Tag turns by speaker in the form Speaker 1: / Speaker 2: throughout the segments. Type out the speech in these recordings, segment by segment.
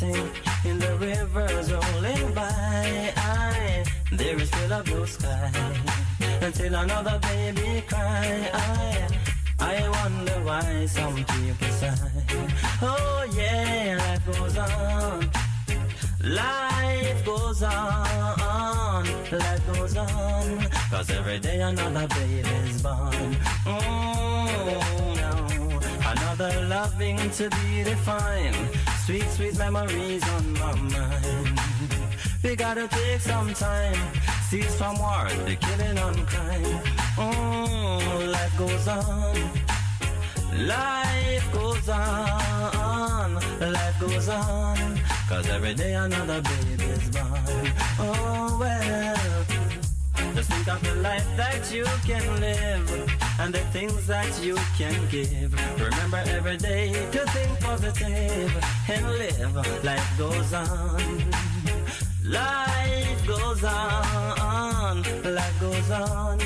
Speaker 1: dancing in the rivers rolling by. I, there is still a blue sky until another baby cry. I, I wonder why some people sigh. Oh yeah, life goes on. Life goes on, life goes on, cause every day another baby's born. Oh no, another loving to be defined Sweet, sweet memories on my mind. We gotta take some time. Cease from war, the killing and crime. Oh, life goes on. Life goes on. Life goes on. Cause every day another baby's born. Oh, well. Just think of the life that you can live and the things that you can give. Remember every day to think positive and live. Life goes on. Life goes on. Life goes on.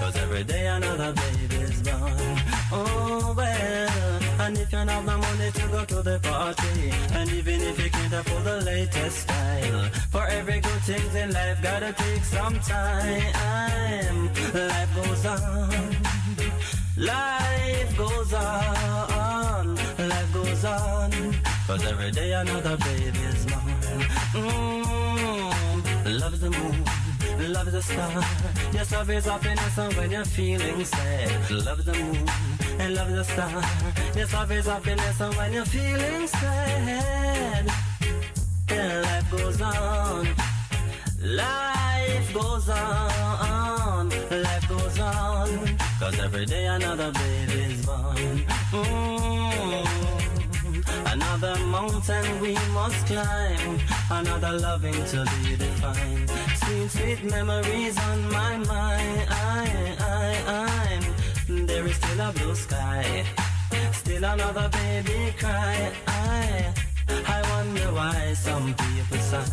Speaker 1: Cause every day another baby's born. Oh well. And if you don't have the money to go to the party, and even if you can't afford the latest style, for every good thing in life gotta take some time. Life goes on. Life goes on, life goes on. Cause every day another baby's born. Mm, is mm-hmm. the moon, love is the star. Your love is happiness and when you're feeling sad. Love is the moon and love the star. Your love is happiness and when you're feeling sad. Life goes on. Life goes on, life goes on cause every day another baby's born. Another mountain we must climb, another loving to be defined. Sweet, sweet memories on my mind. I, I, I'm. There is still a blue sky, still another baby cry. I, I wonder why some people sigh.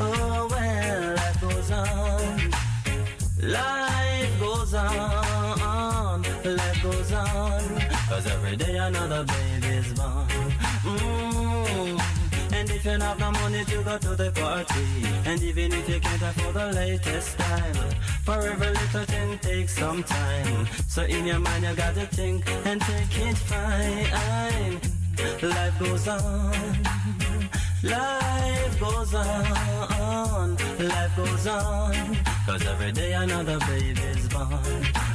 Speaker 1: Oh well, life goes on. Life goes on. Life goes on. Cause every day another baby's born. Mm. And if you have no money to go to the party, and even if you can't afford the latest style, for every little thing takes some time. So in your mind you gotta think and take it fine. Life goes on. Life goes on. Life goes on. Cause every day another baby's born.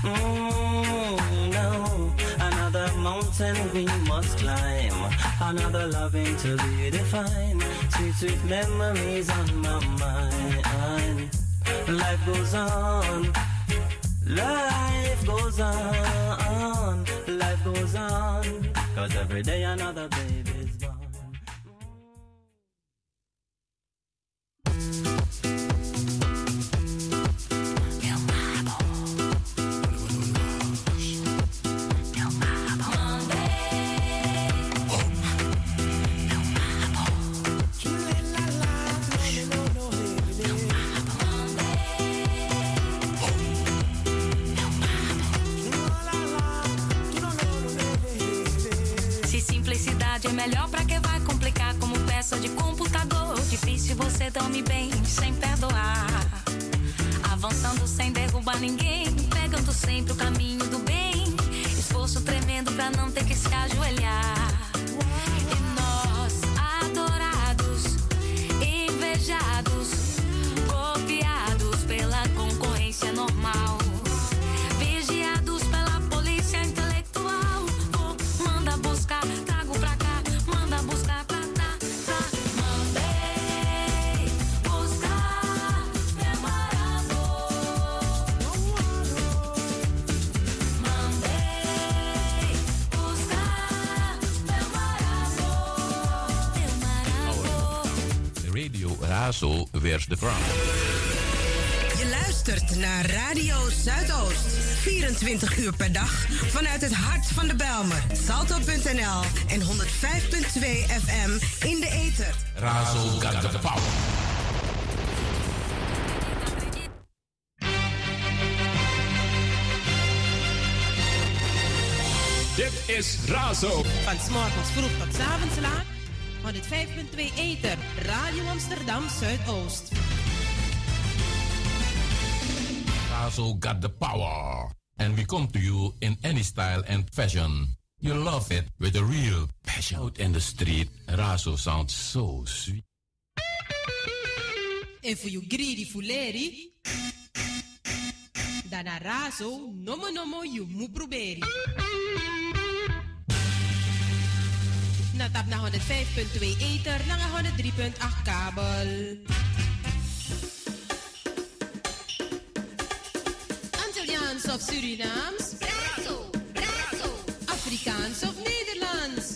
Speaker 1: Mm, no, another mountain we must climb. Another loving to be defined. Sweet, sweet memories on my mind. Life goes on. Life goes on. Life goes on. Cause every day another baby's born.
Speaker 2: Melhor, pra que vai complicar como peça de computador? Difícil você dorme bem sem perdoar. Avançando sem derrubar ninguém, pegando sempre o caminho do bem. Esforço tremendo pra não ter que se ajoelhar. E nós, adorados, invejados,
Speaker 3: Razo wears the crown.
Speaker 4: Je luistert naar Radio Zuidoost. 24 uur per dag vanuit het hart van de Belmer. Salto.nl en 105.2 FM in de ether.
Speaker 3: Razo got the power.
Speaker 5: Dit is Razo.
Speaker 6: Van 's morgens vroeg tot 's avonds laat. 105.2 Ether, Radio Amsterdam Zuidoost.
Speaker 3: Razo got the power. And we come to you in any style and fashion. You love it with a real passion. Out in the street, Razo sounds so sweet.
Speaker 6: Voor you greedy fuleri. Dan razo, nomo nomo you mu proberi. Natap naar 105.2 Ether, naar 103.8 kabel. Antilliaans of Surinaams? Afrikaans of Nederlands?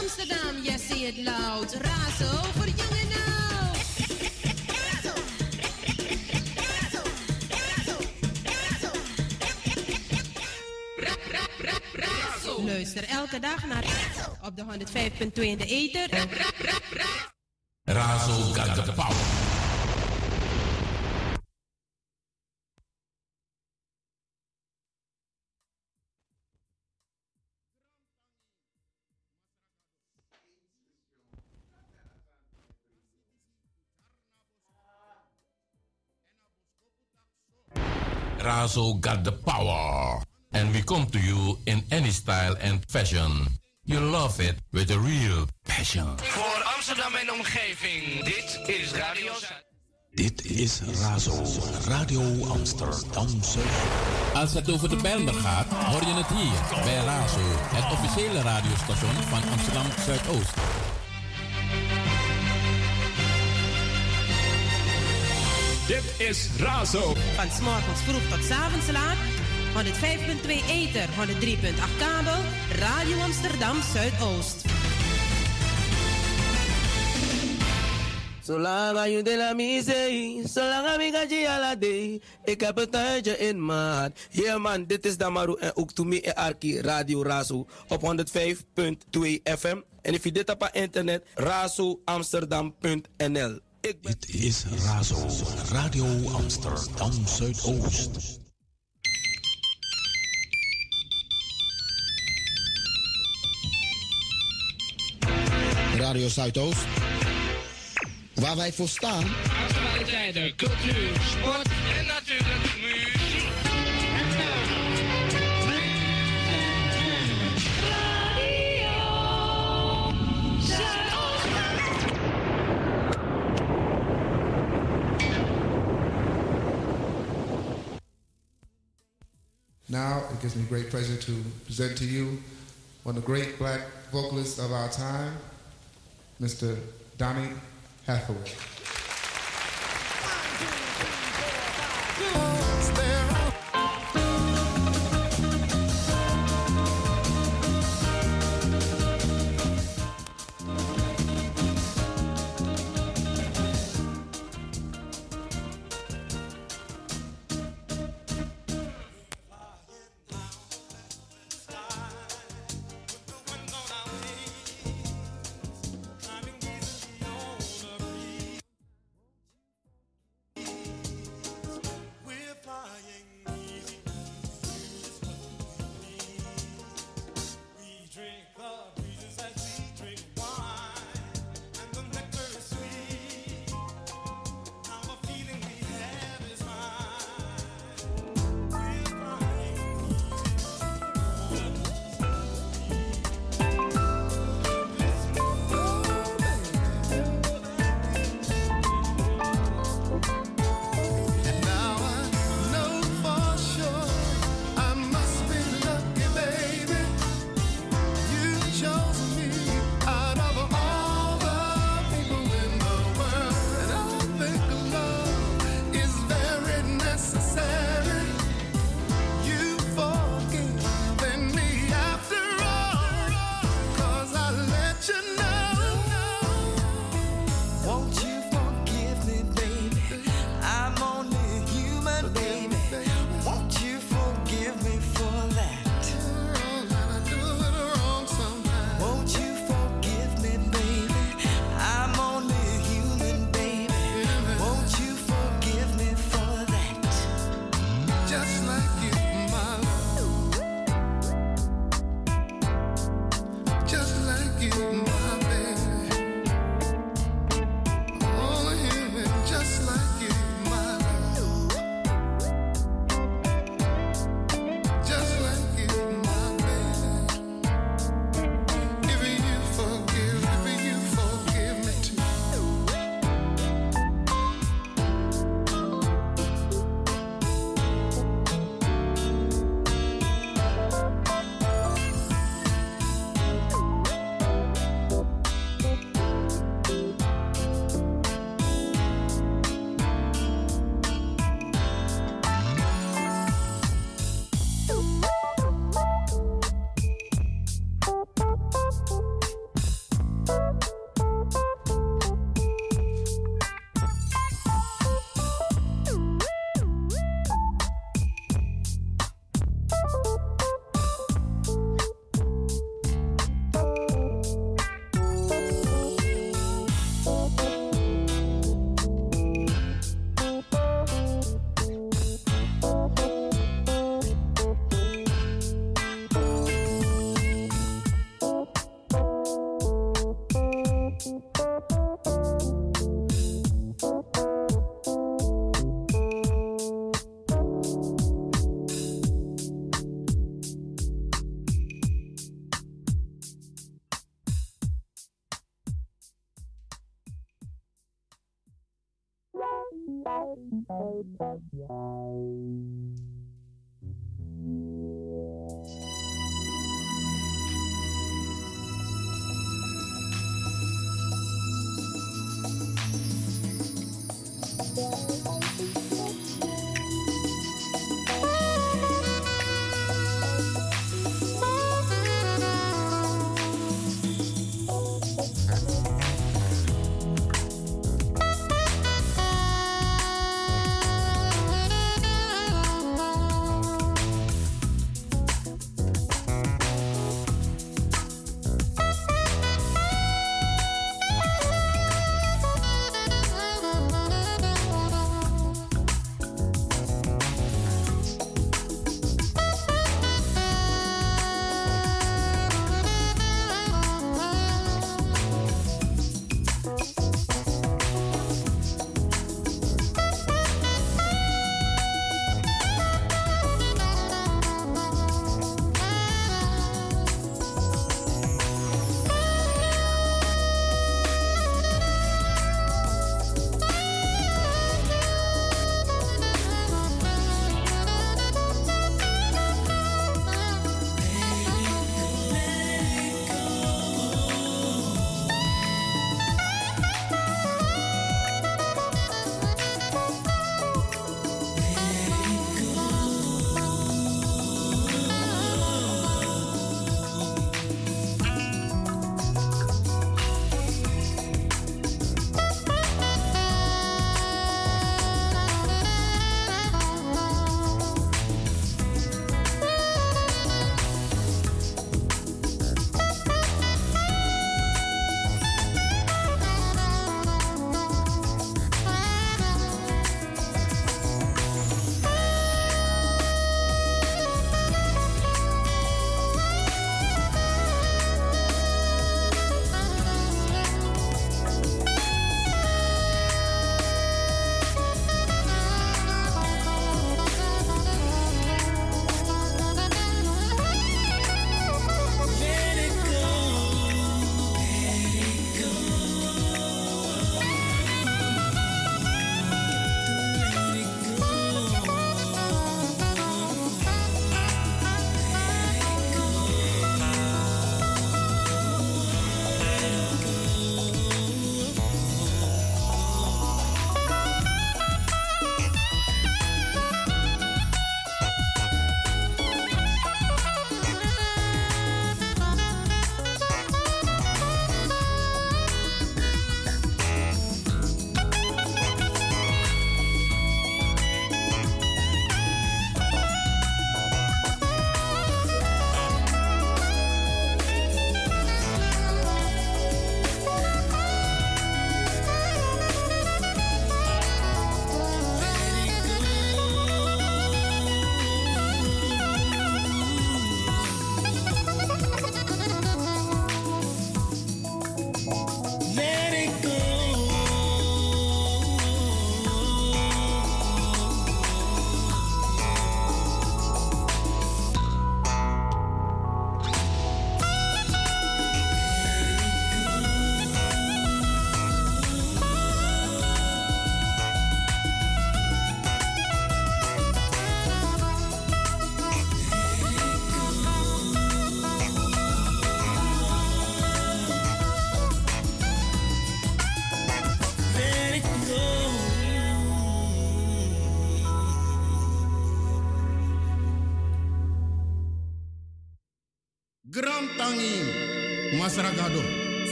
Speaker 6: Amsterdam, yes, say it loud. Luister elke dag naar op de 105.2 in de ether.
Speaker 3: Razo got the power. Razo got the power. And we come to you in any style and fashion.
Speaker 7: You love it with a real passion.
Speaker 8: Voor Amsterdam en omgeving, dit is Radio.
Speaker 9: Dit is Razo, Radio Amsterdamse.
Speaker 3: Als het over de Bijlmer gaat, hoor je het hier bij Razo, het officiële radiostation van Amsterdam Zuidoost.
Speaker 5: Dit is Razo.
Speaker 6: Van s'morgens vroeg tot s'avonds laat. 105.2 Ether, 103.8 kabel. Radio Amsterdam Zuidoost.
Speaker 10: Zolang je de la misee, zolang ik ga je ala day. Ik heb een tuintje in maat. Yeah man, dit is Damaru en ook to me en Arki Radio Razo op 105.2 FM. En if je dit op internet, razoamsterdam.nl.
Speaker 9: Dit is Razo, Radio Amsterdam Zuidoost.
Speaker 11: Radio Zuidoost. Waar wij voor staan.
Speaker 8: Cultuur, sport en natuurlijk muziek.
Speaker 12: Now, it gives me great pleasure to present to you one of the great black vocalists of our time, Mr. Donnie Hathaway.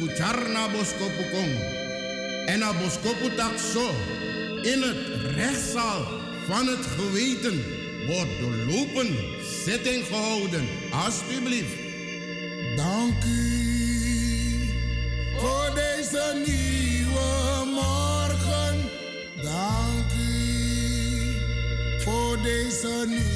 Speaker 13: Disi fu charna boskopu kong. En a boskopu tak zo in het rechtszaal van het geweten wordt doorlopen zitting gehouden. Alsjeblieft.
Speaker 14: Dank u voor deze nieuwe morgen. Dank u voor deze nieuwe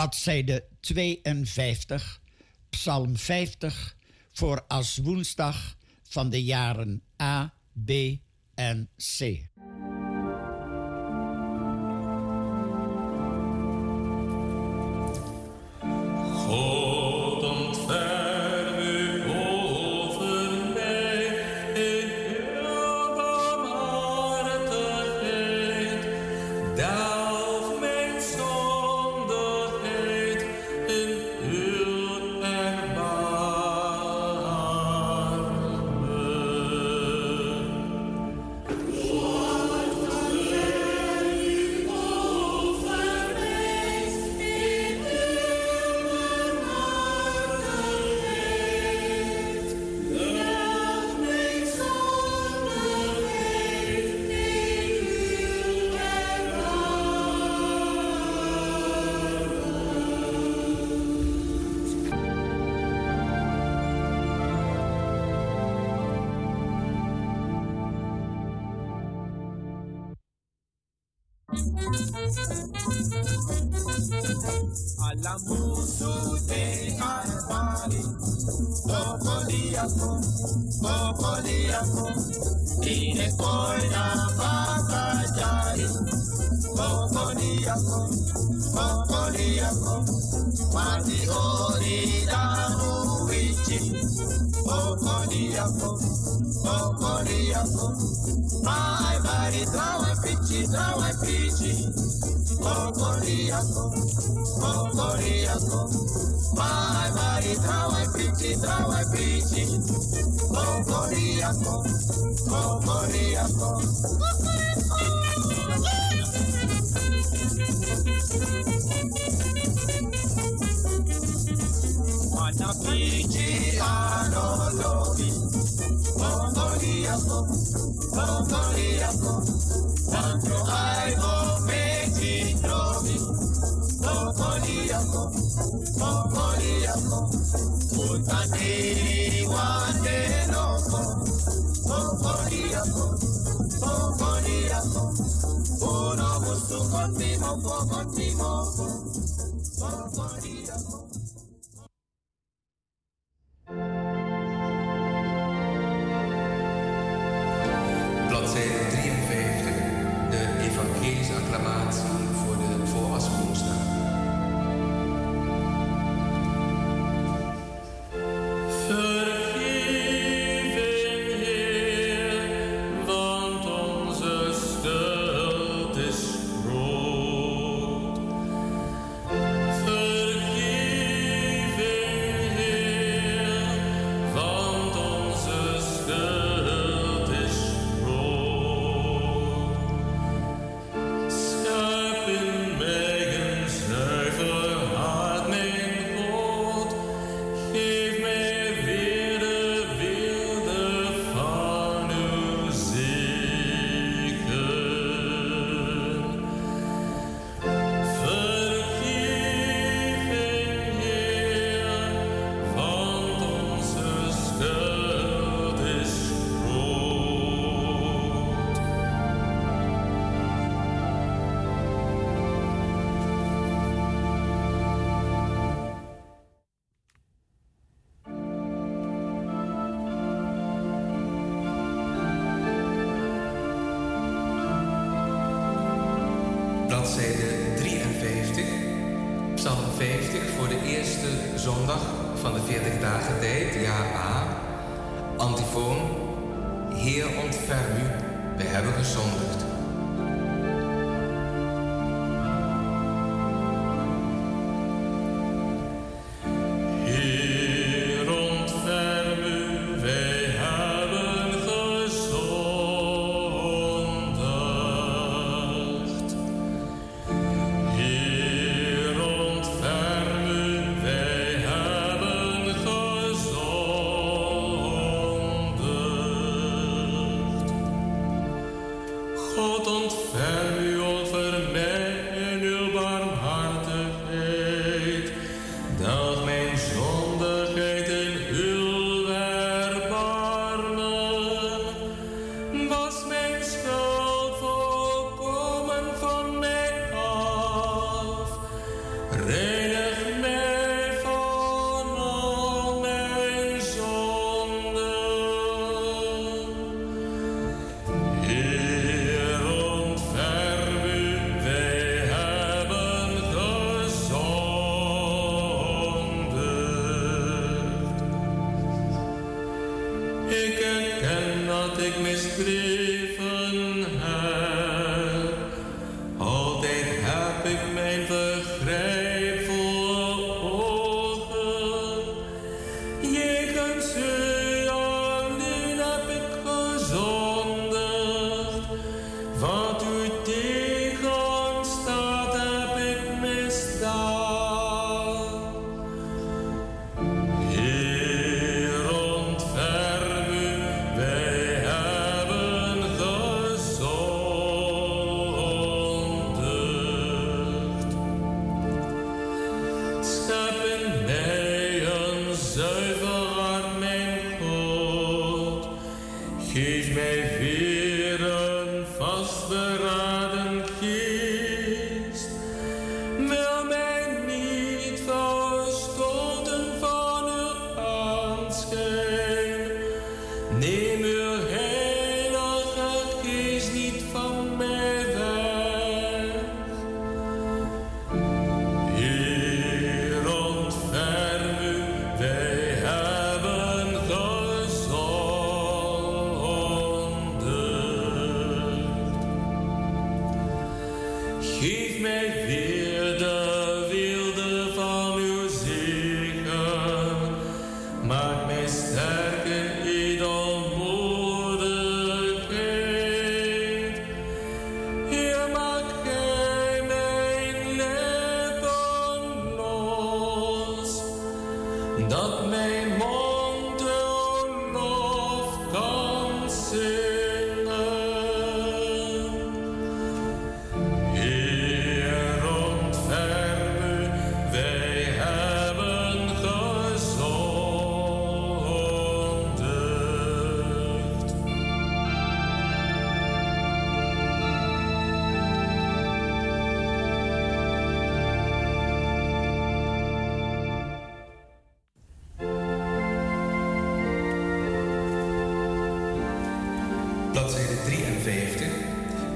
Speaker 15: bladzijde 52, Psalm 50, voor als woensdag van de jaren A, B en C.
Speaker 14: olórí mongoliaco mongoliaco tanto àìmọ méjì lómi mongoliaco mongoliaco mutande wande lọkọ mongoliaco mongoliaco uno musuko timo poco
Speaker 15: timo mongoliaco.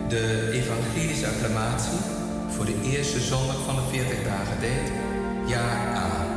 Speaker 15: de evangelische acclamatie voor de eerste zondag van de 40 dagen deed, jaar A.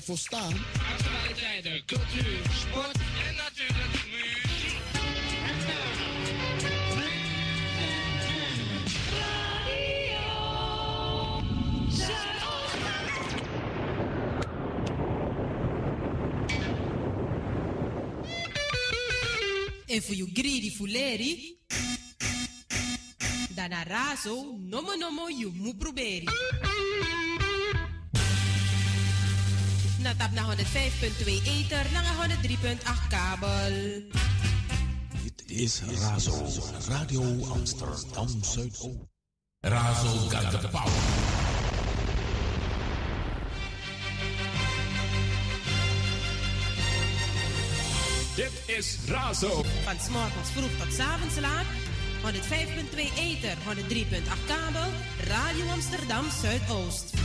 Speaker 16: wij
Speaker 15: voor
Speaker 11: staan.
Speaker 5: Actualiteiten, cultuur, sport en natuurlijk muziek.
Speaker 6: En voor you greedy fuleri, dan a razo, nomo nomo mu proberi. Tap na 105.2 ether, na 103.8 kabel.
Speaker 9: Dit is Razo, Radio Amsterdam Zuidoost.
Speaker 3: Razo got the power.
Speaker 5: Dit is Razo.
Speaker 6: Van s'morgens vroeg tot 's avonds laat. 105.2 ether, 103.8 kabel. Radio Amsterdam Zuidoost.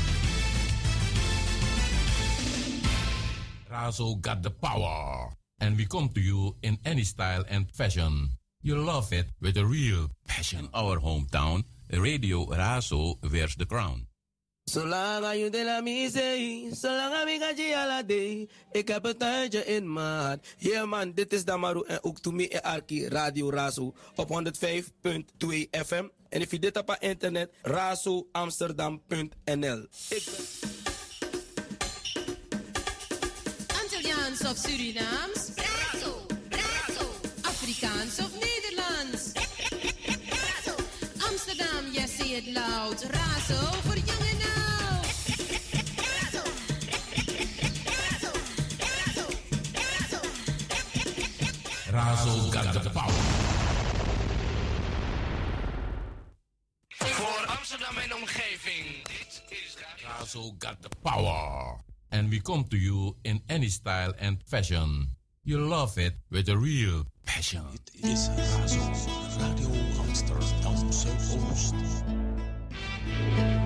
Speaker 3: Razo got the power. And we come to you in any style and fashion. You love it with a real passion.
Speaker 17: Our hometown, Radio Razo wears the crown.
Speaker 10: Zolang je de la misee, zolang ik aan ala day. Ik heb een tuintje in maat. Yeah man, dit is Damaru en ook to me en Arki Radio Razo op 105.2 FM. En if je dit op internet, razoamsterdam.nl. Ik.
Speaker 6: Of Surinaams?
Speaker 18: Razo, Razo.
Speaker 6: Afrikaans of Nederlands?
Speaker 18: Razo.
Speaker 6: Amsterdam, yes, say it loud. Razo voor jong en oud.
Speaker 3: Razo got the power.
Speaker 5: Voor Amsterdam en omgeving. Dit is
Speaker 3: Razo got the power. And we come to you in any style and fashion. You love it with a real passion.
Speaker 9: Radio.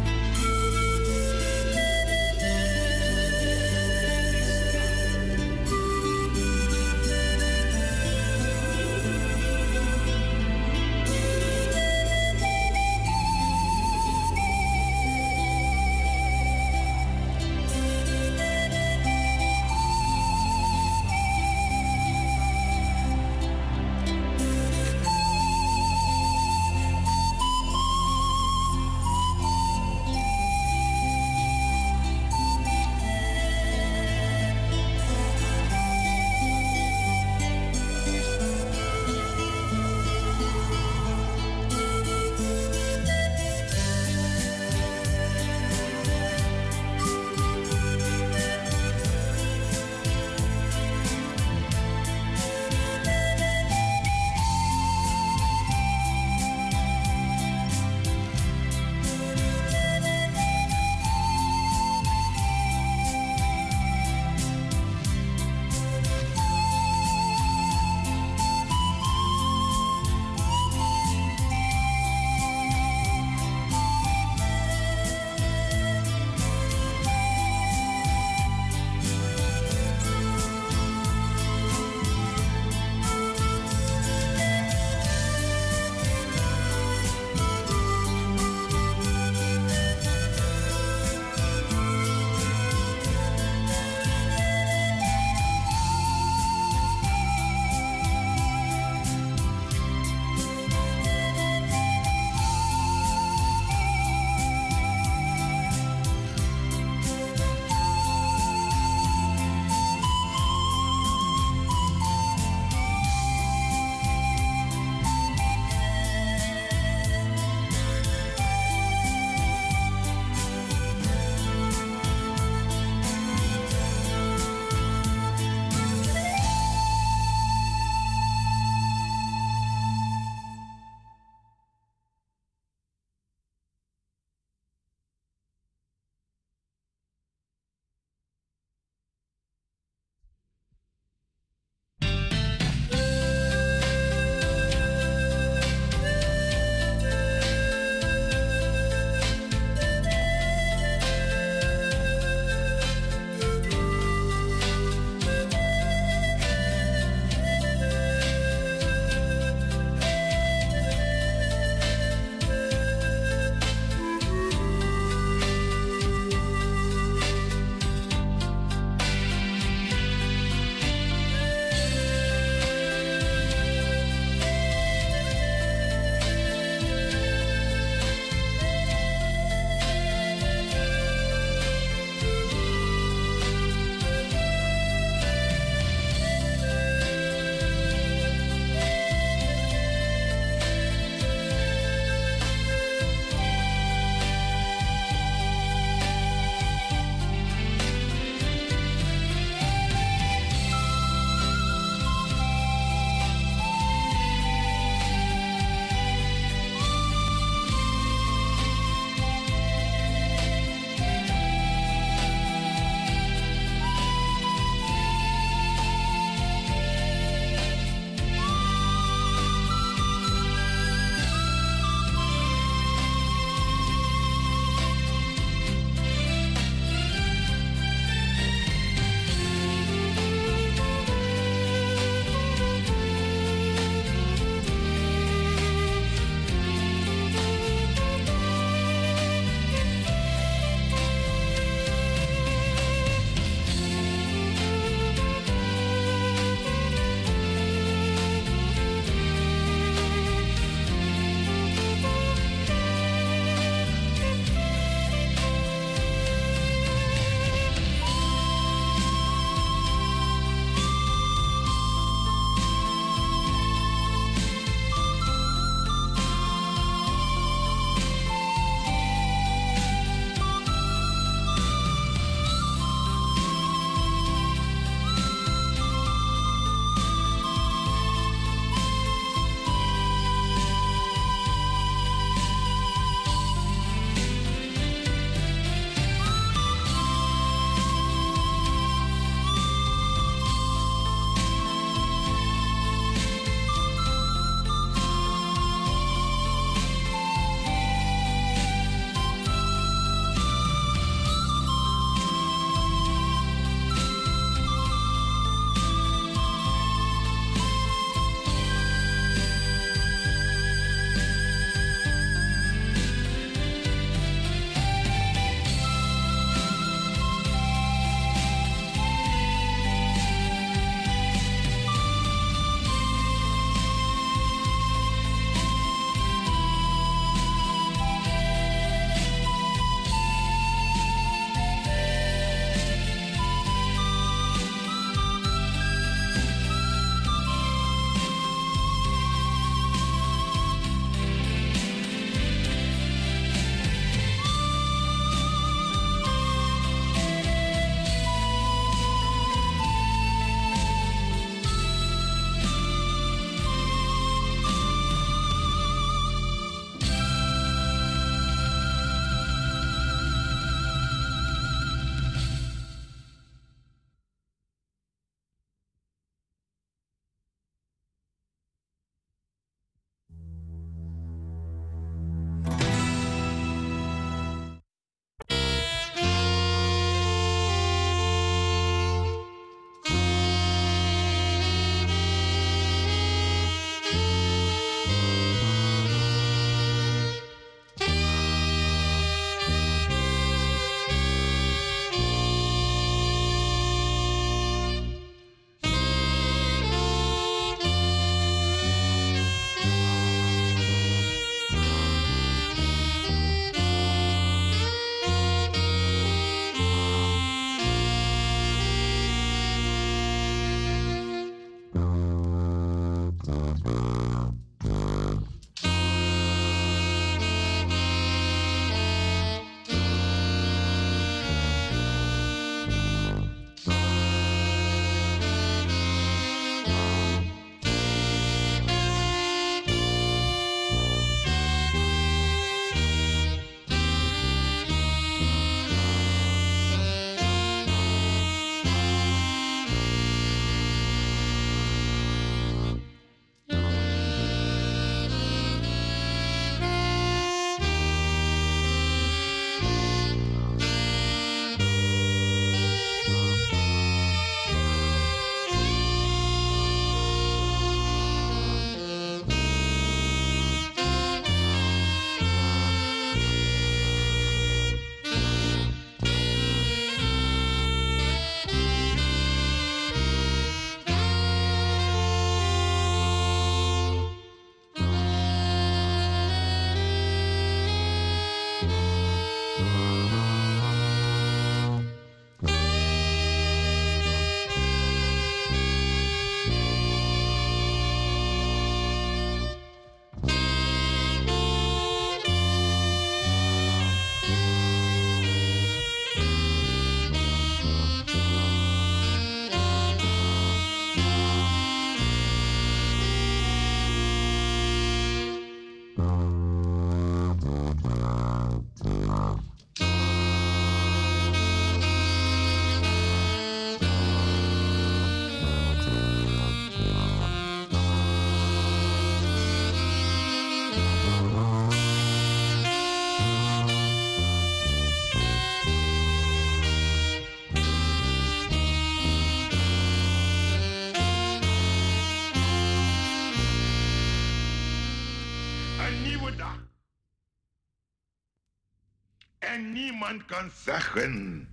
Speaker 19: Kan zeggen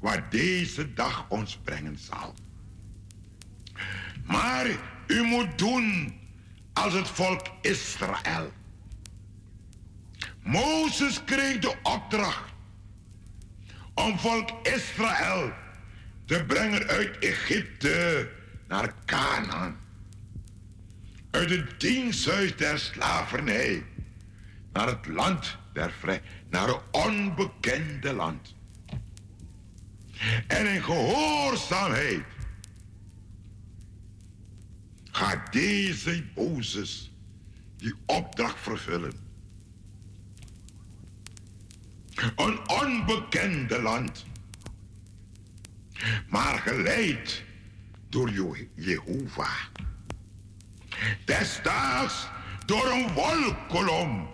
Speaker 19: wat deze dag ons brengen zal. Maar u moet doen als het volk Israël. Mozes kreeg de opdracht om volk Israël te brengen uit Egypte naar Canaan. Uit het diensthuis der slavernij naar het land der vrij, naar een onbekende land. En in gehoorzaamheid gaat deze Mozes die opdracht vervullen. Een onbekende land. Maar geleid door Je- Jehovah. Destijds door een wolkolom.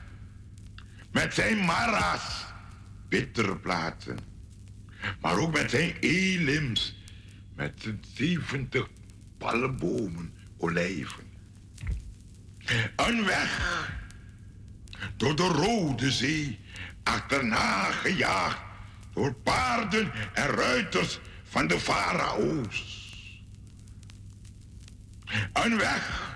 Speaker 19: met zijn mara's, bitterplaten. Maar ook met zijn elims, met zijn 70 palmbomen, olijven. Een weg door de Rode Zee, achterna gejaagd door paarden en ruiters van de farao's. Een weg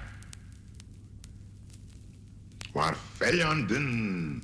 Speaker 19: waar vijanden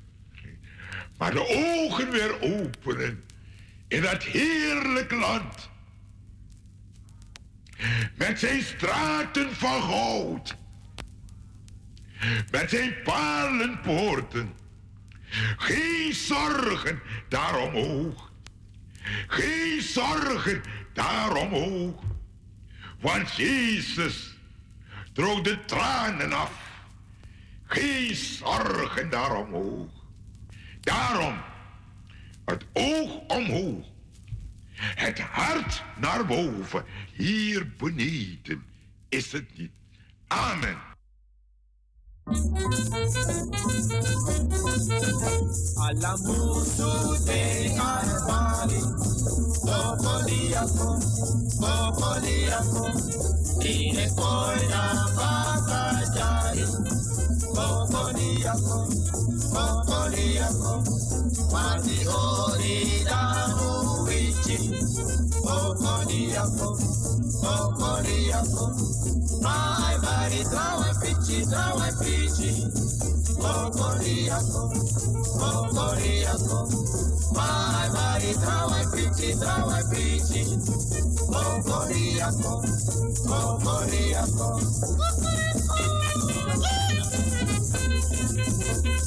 Speaker 19: Maar de ogen weer openen in dat heerlijk land. Met zijn straten van goud. Met zijn palenpoorten. Geen zorgen daar omhoog. Geen zorgen daar omhoog. Want Jezus droog de tranen af. Geen zorgen daar omhoog. Daarom Het oog omhoog. Het hart naar boven. Hier beneden is het niet. Amen.
Speaker 13: Alamuso de Carvali, Topodiaco, Topodiaco, Ine Koina Bakajari, Topodiaco, okoliako mmadụ orirarụ iche okoliako okoliako maịbarị dawe pichi dawe pichi okoliako okoliako maịbarị dawe pichi dawe pichi okoliako okoliako Thank.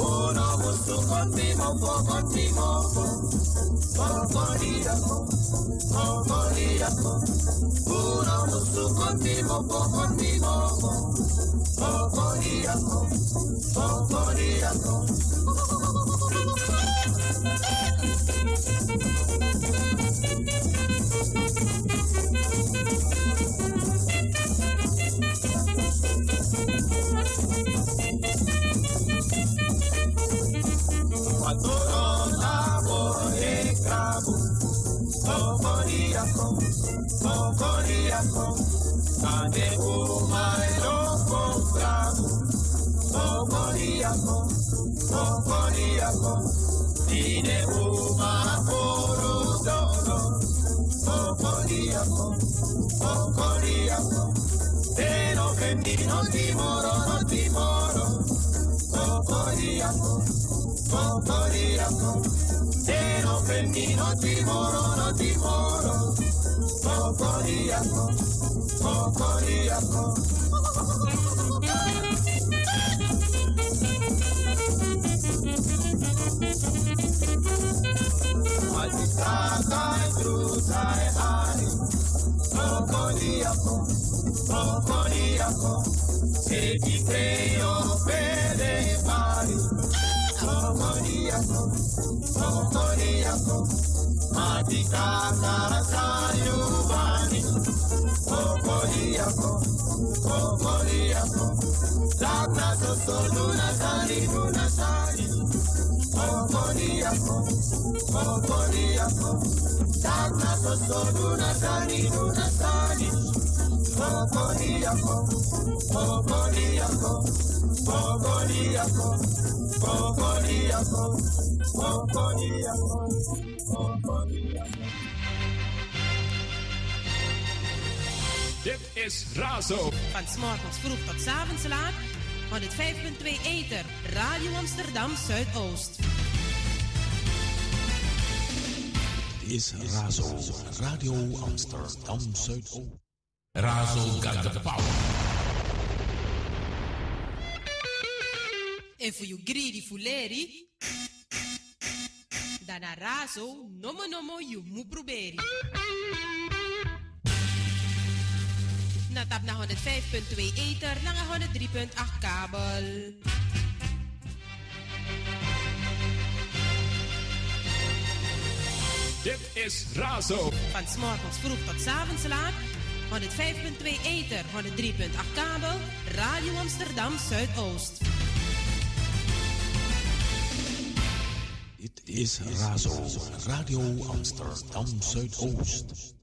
Speaker 13: uno gusto contigo, po contigo, po corrida, po corrida, uno gusto contigo, po contigo, po corrida, po corrida. Mokoriako, Kaneko Maeloko Kramu. Mokoriako, Mokoriako, Ine Uma Koro Doro. Mokoriako, Mokoriako, Teno Kendino Timoro no Timoro. Mokoriako, Mokoriako, Teno Kendino Timoro no Timoro. cocoriaco, cocoriaco. Mas estrada é cruza, é raio. Se te creio, pere, pare, cocoriaco, cocoriaco. matikata sayubani kokoli yako kokoli yako labda sosolu nasali tunasali kokoli yako kokoli yako labda sosolu nasali
Speaker 5: Dit is Razo.
Speaker 6: Van 's morgens vroeg tot 's avonds laat. 105.2 Eter. Radio Amsterdam Zuidoost.
Speaker 9: Dit is Razo. Radio Amsterdam Zuidoost.
Speaker 3: Razo got the power.
Speaker 6: En voor you greedy fuleri. Dana razo, nomo nomo you mu proberi. Natap na 105.2 Eter, na 103.8 kabel.
Speaker 5: Dit is Razo.
Speaker 6: Van 's morgens vroeg tot 's avonds laat. 105.2 Eter, 103.8 kabel. Radio Amsterdam Zuidoost.
Speaker 9: Dit is Razo. Radio Amsterdam Zuidoost.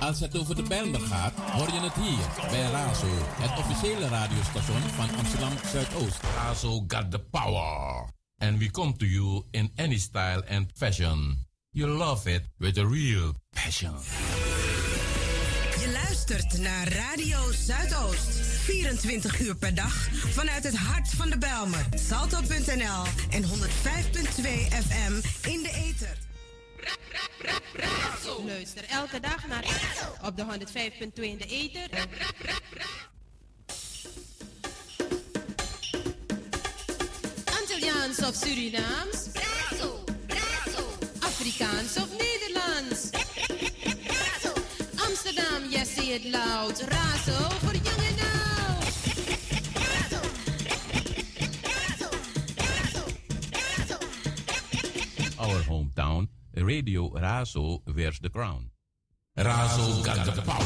Speaker 17: Als het over de Bijlmer gaat, hoor je het hier bij Razo, het officiële radiostation van Amsterdam Zuidoost.
Speaker 3: Razo got the power. And we come to you in any style and fashion. You love it with a real passion.
Speaker 4: Je luistert naar Radio Zuidoost. 24 uur per dag vanuit het hart van de Belmer. Salto.nl en 105.2 FM in de ether.
Speaker 6: Luister elke dag naar op de 105.2 in de ether. Antilliaans of Surinaams? Afrikaans of Yes, say it loud. Jong en oud.
Speaker 3: Our hometown, Radio Razo wears the crown. Razo got the power.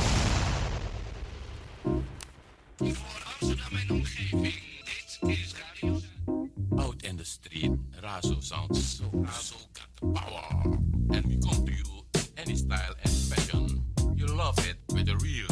Speaker 3: Out in the street, Razo sounds so Razo got the power. And we come to you any style and fashion. You love it with a real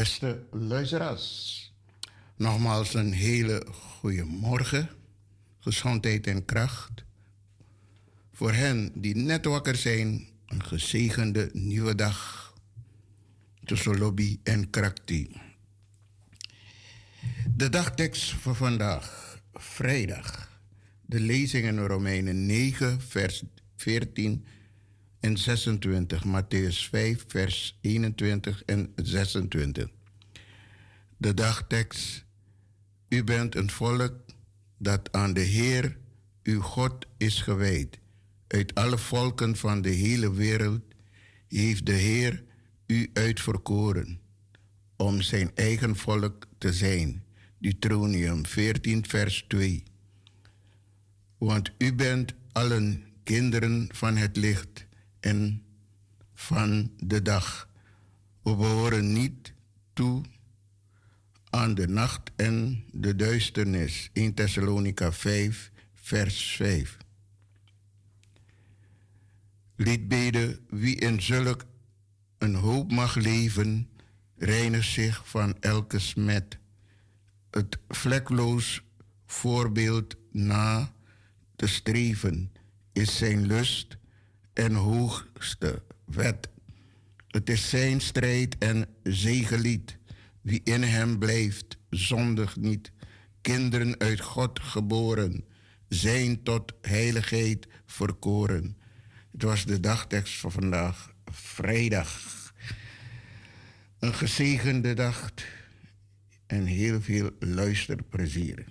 Speaker 20: beste luisteraars. Nogmaals een hele goede morgen. Gezondheid en kracht. Voor hen die net wakker zijn, een gezegende nieuwe dag. Tussen lobby en krakti. De dagtekst voor vandaag, vrijdag. De lezing in Romeinen 9, vers 14 en 26. Matthäus 5, vers 21 en 26. De dagtekst. U bent een volk dat aan de Heer, uw God, is gewijd. Uit alle volken van de hele wereld heeft de Heer u uitverkoren om zijn eigen volk te zijn. Deuteronomium 14, vers 2. Want u bent allen kinderen van het licht en van de dag. We behoren niet toe aan de nacht en de duisternis. 1 Thessalonica 5, vers 5. Liedbeden, wie in zulk een hoop mag leven, reinigt zich van elke smet. het vlekloos voorbeeld na te streven is zijn lust en hoogste wet. Het is zijn strijd en zegelied. Wie in hem blijft, zondig niet. Kinderen uit God geboren, zijn tot heiligheid verkoren. Het was de dagtekst van vandaag, vrijdag. Een gezegende dag en heel veel luisterplezier.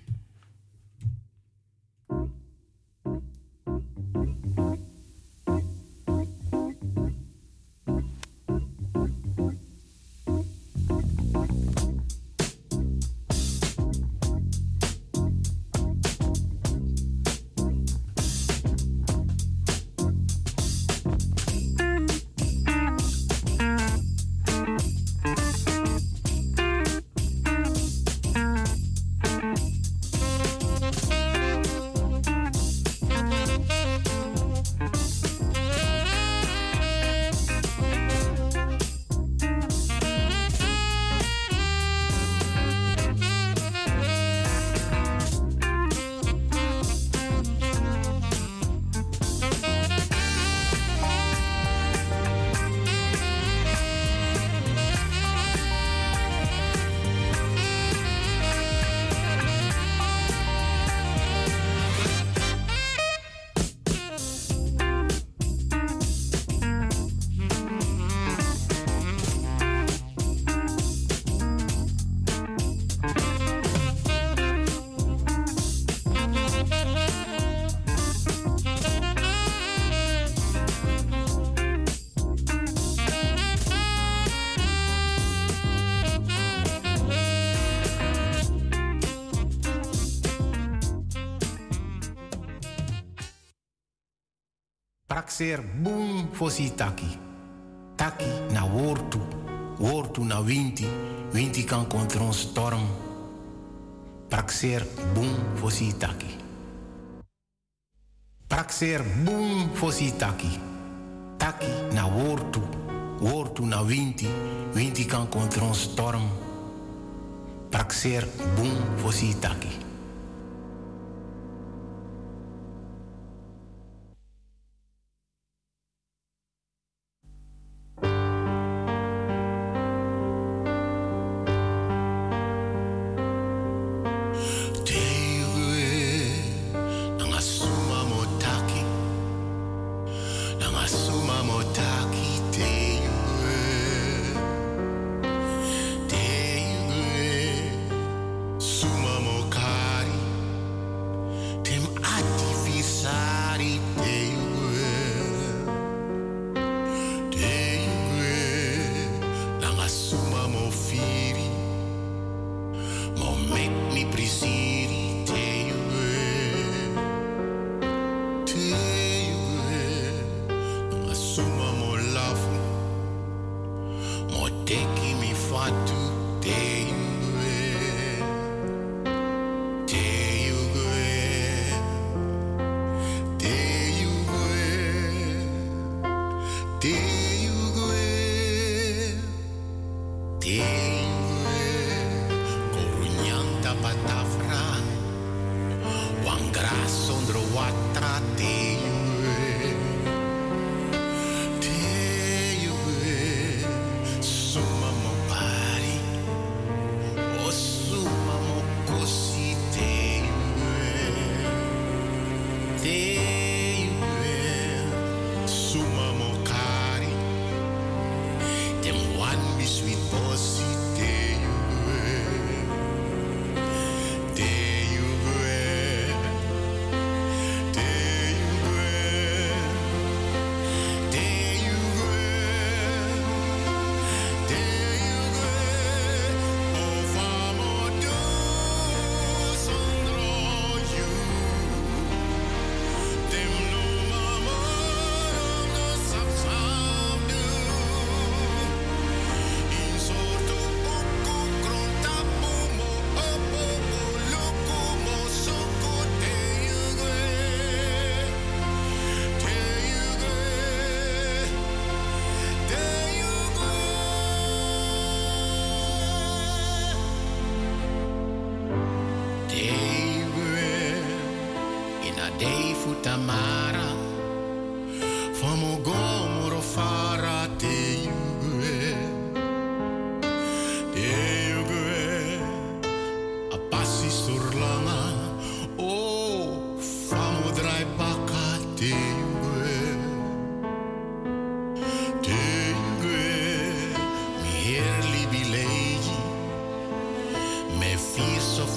Speaker 21: Praxer boom fosi taki. Taki na wortu, wortu na winti, winti kan contra storm. Praxer boom fosi taki. Praxer boom fosi taki. Taki na wortu, wortu na winti, winti kan contra een storm. Praxer boom fosi taki.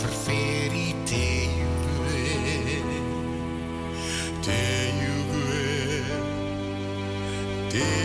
Speaker 21: Fier so verferi te yugue. Te yugue.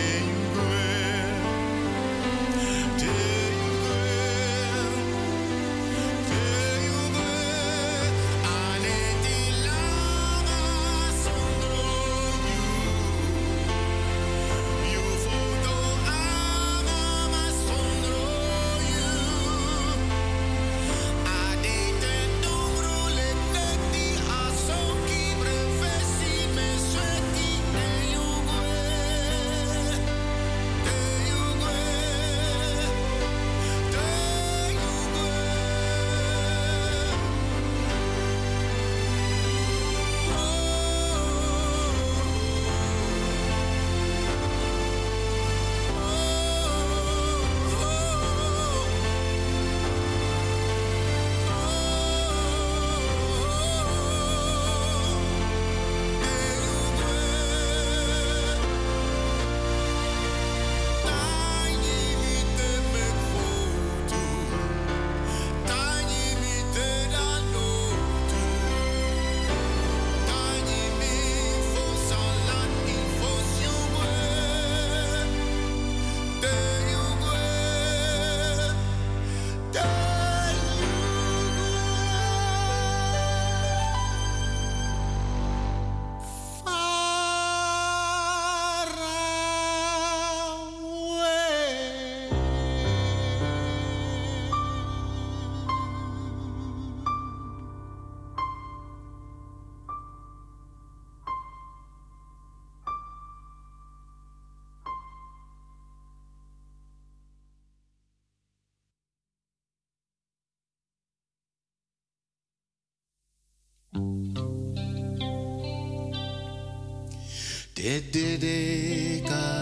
Speaker 21: De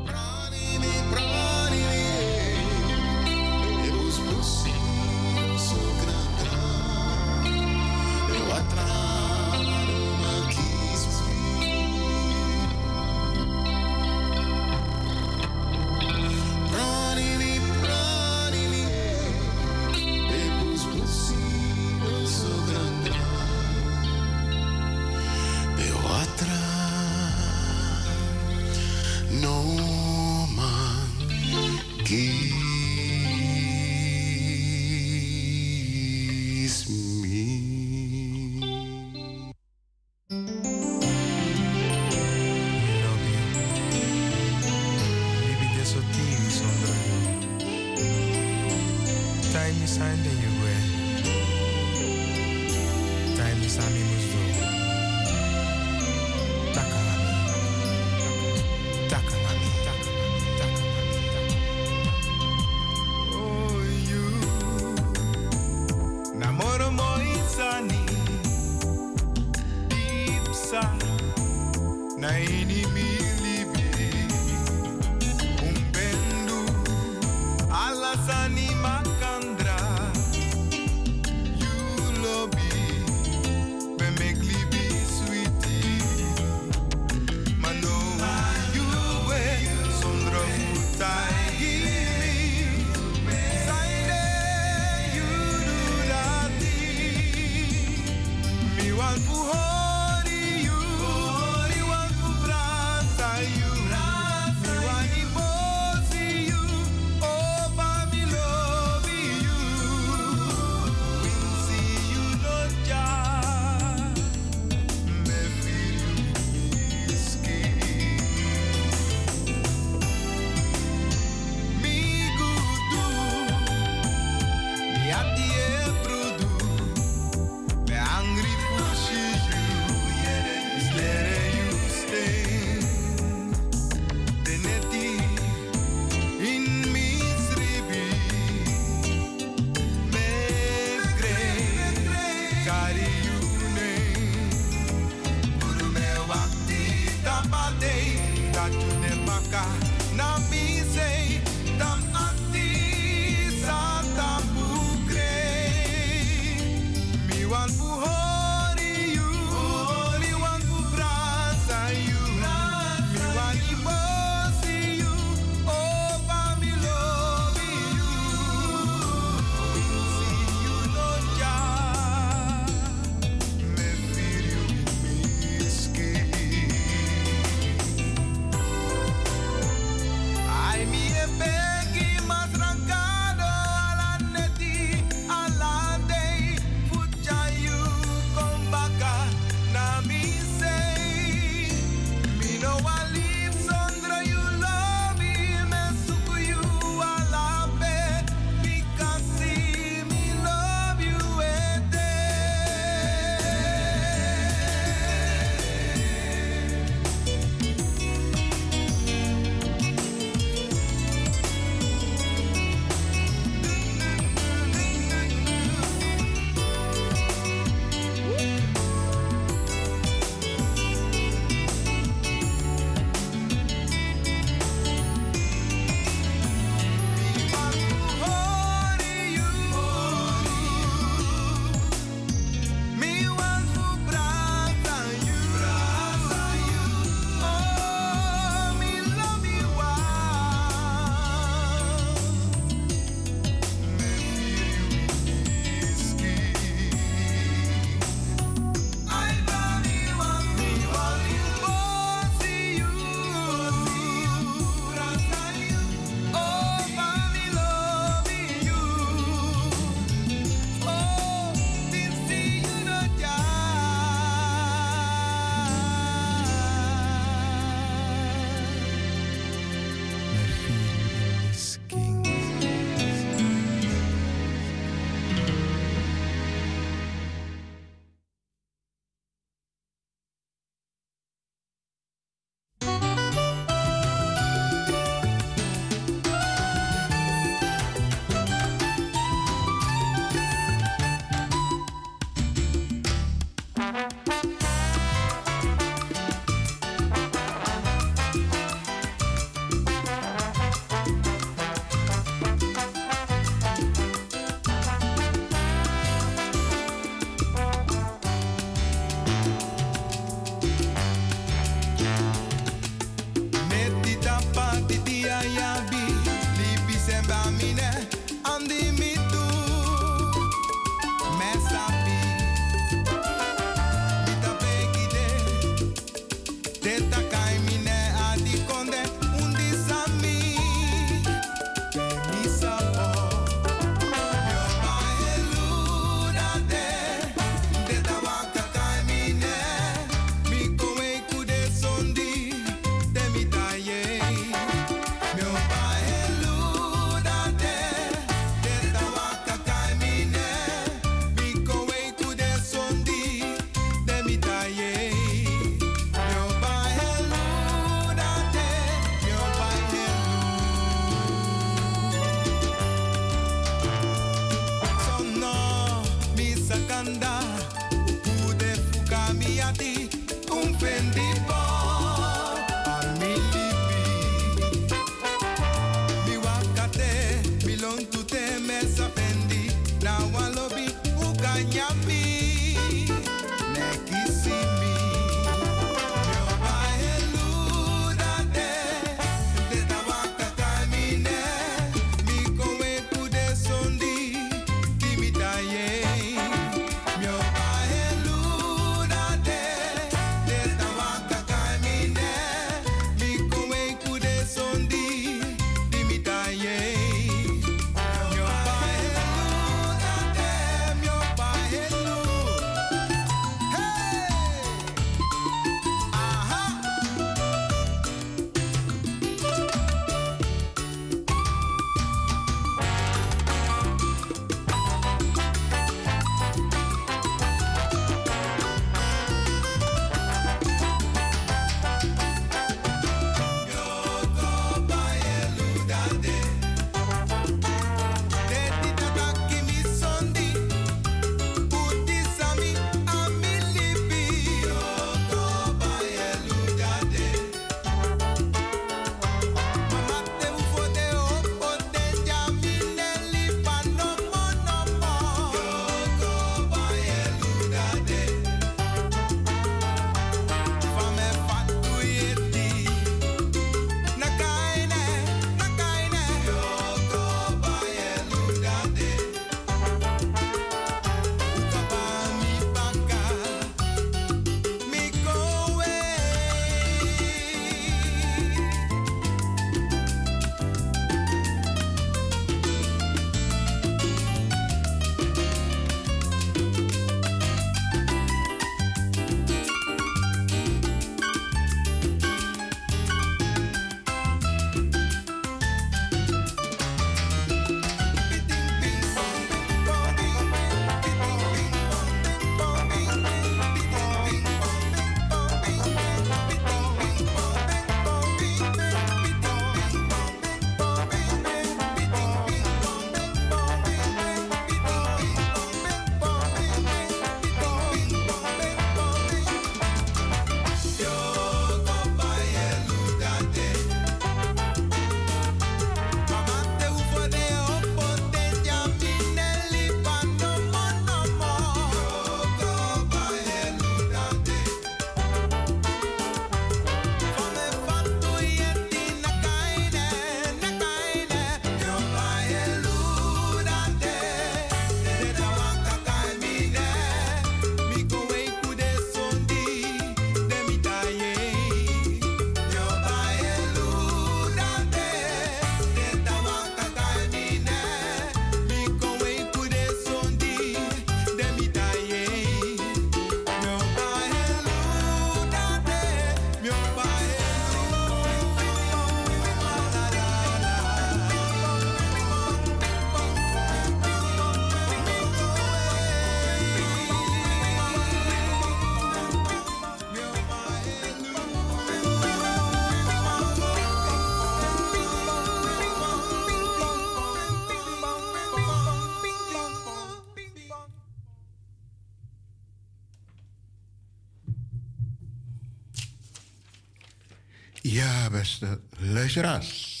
Speaker 20: Ja, beste luisteraars.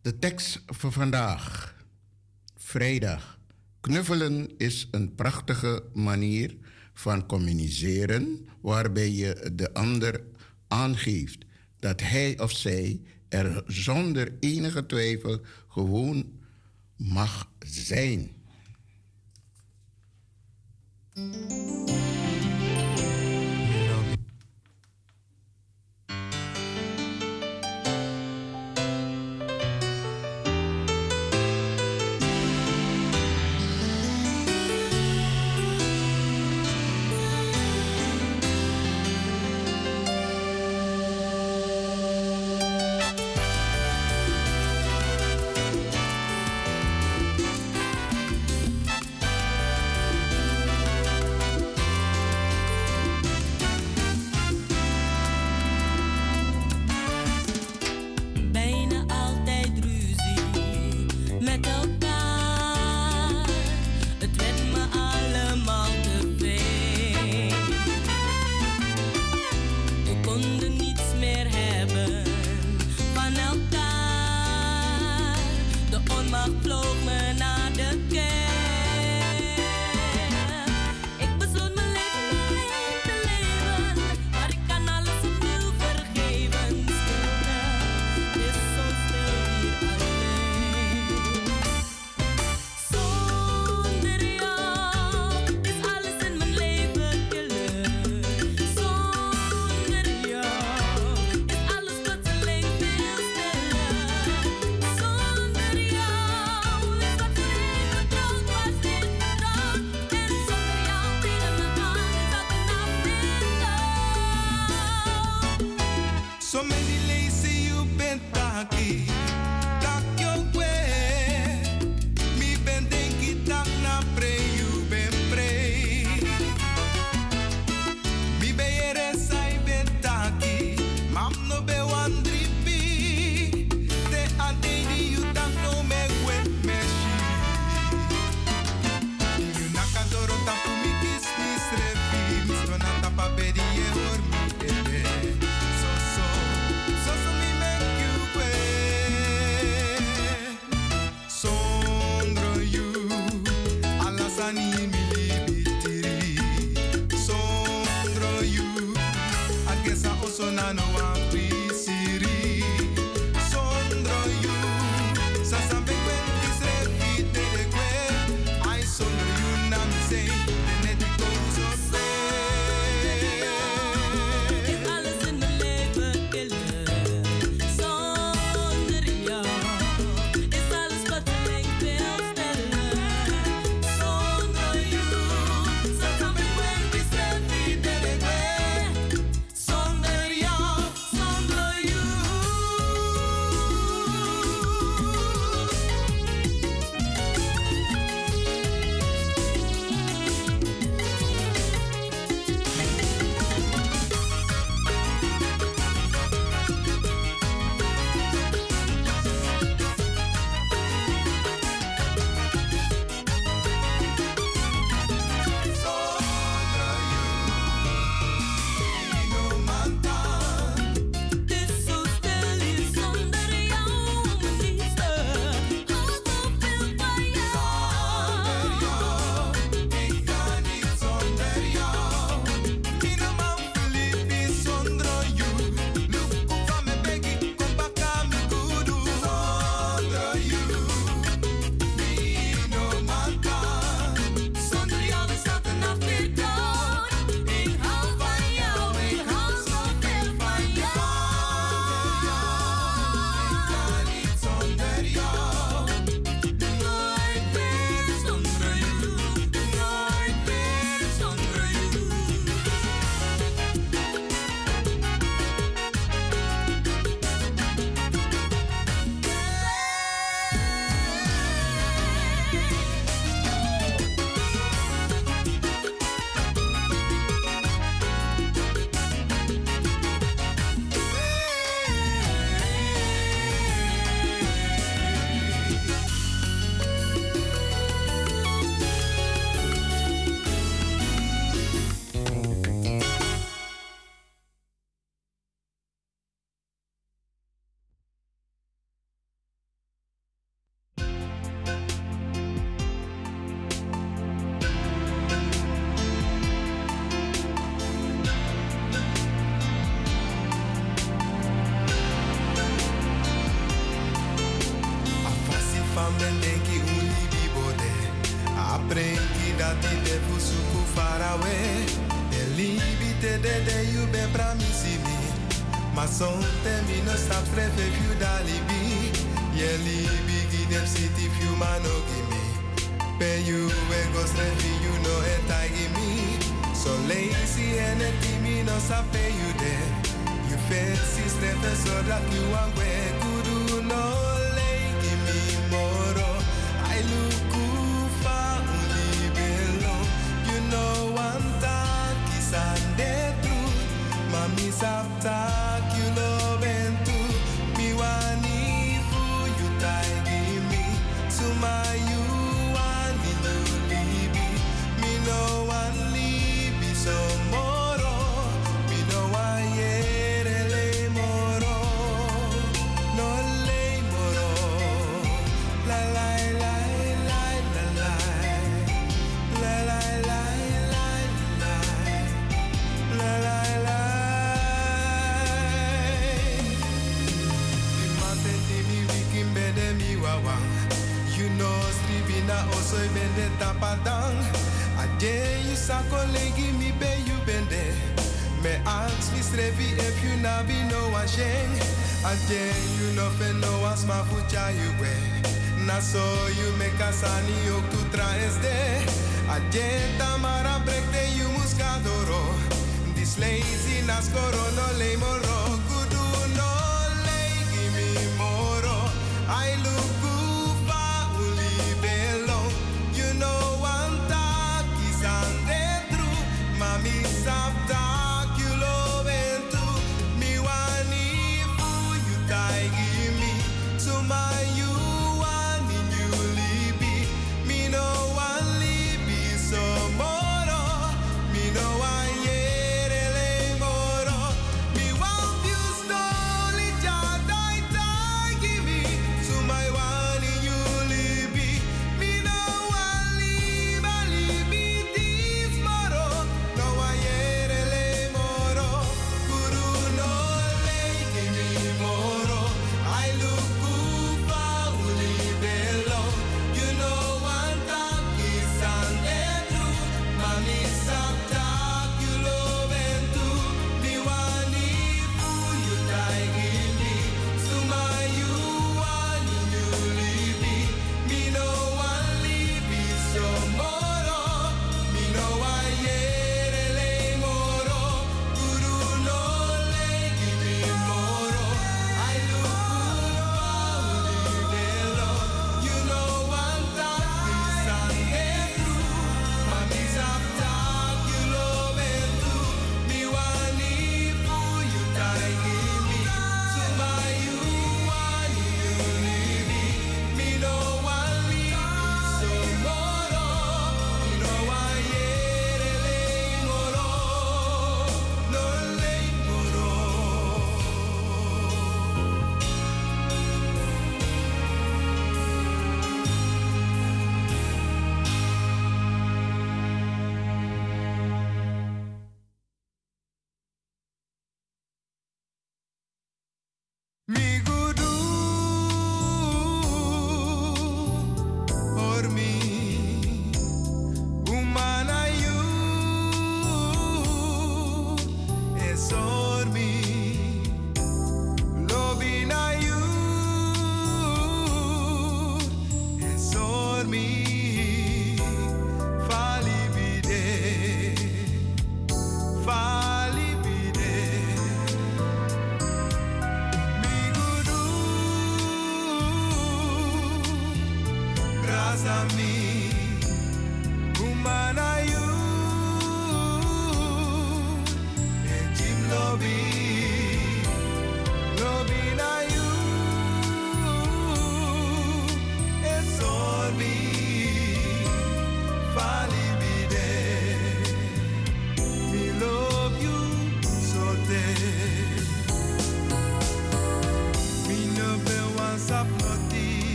Speaker 20: De tekst voor vandaag, vrijdag. Knuffelen is een prachtige manier van communiceren waarbij je de ander aangeeft dat hij of zij er zonder enige twijfel gewoon mag zijn.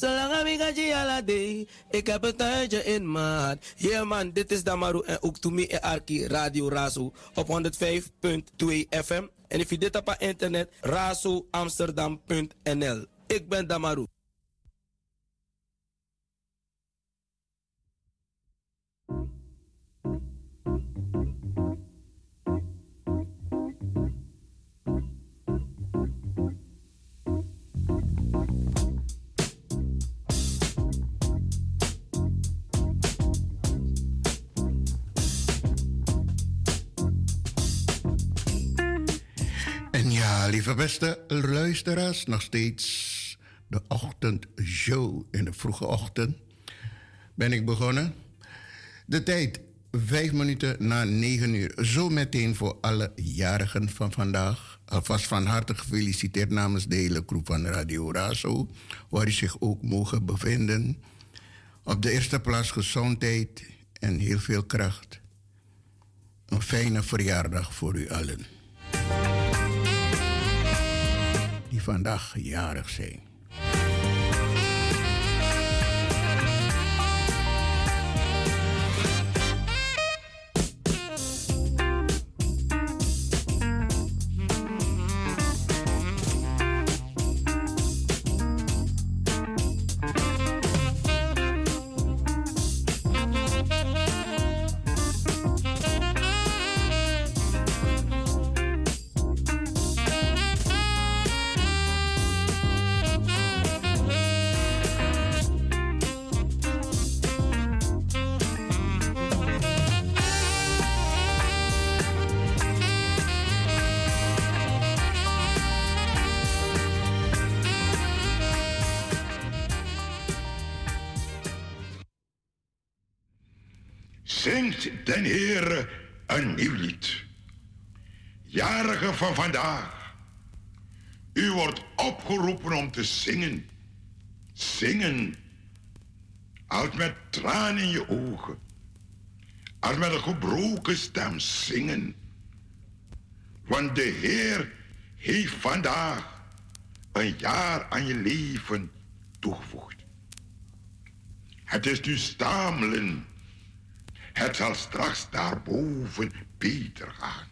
Speaker 10: La ala day. Ik heb een tuintje in maat. Yeah man, dit is Damaru en ook to me en Arki Radio Razo op 105.2 FM. En if je dit op internet, razoamsterdam.nl. Ik ben Damaru.
Speaker 20: Ja, lieve beste luisteraars, nog steeds de ochtendshow in de vroege ochtend ben ik begonnen. De tijd vijf minuten na negen uur. Zo meteen voor alle jarigen van vandaag. Alvast van harte gefeliciteerd namens de hele groep van Radio Razo, waar u zich ook mogen bevinden. Op de eerste plaats gezondheid en heel veel kracht. Een fijne verjaardag voor u allen. Vandaag jarig zijn.
Speaker 19: Van vandaag. U wordt opgeroepen om te zingen. Zingen. Als met tranen in je ogen. Als met een gebroken stem zingen. Want de Heer heeft vandaag een jaar aan je leven toegevoegd. Het is nu stamelen. Het zal straks daarboven beter gaan.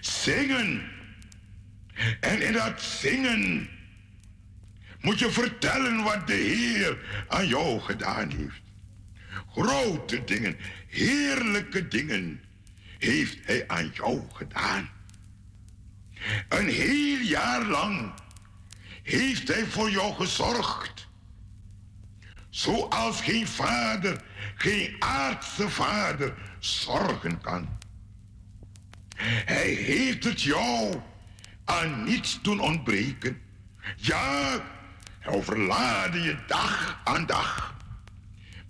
Speaker 19: Zingen. En in dat zingen moet je vertellen wat de Heer aan jou gedaan heeft. Grote dingen, heerlijke dingen heeft Hij aan jou gedaan. Een heel jaar lang heeft Hij voor jou gezorgd. Zoals geen vader, geen aardse vader zorgen kan. Hij heeft het jou aan niets doen ontbreken. Ja, hij overlaadde je dag aan dag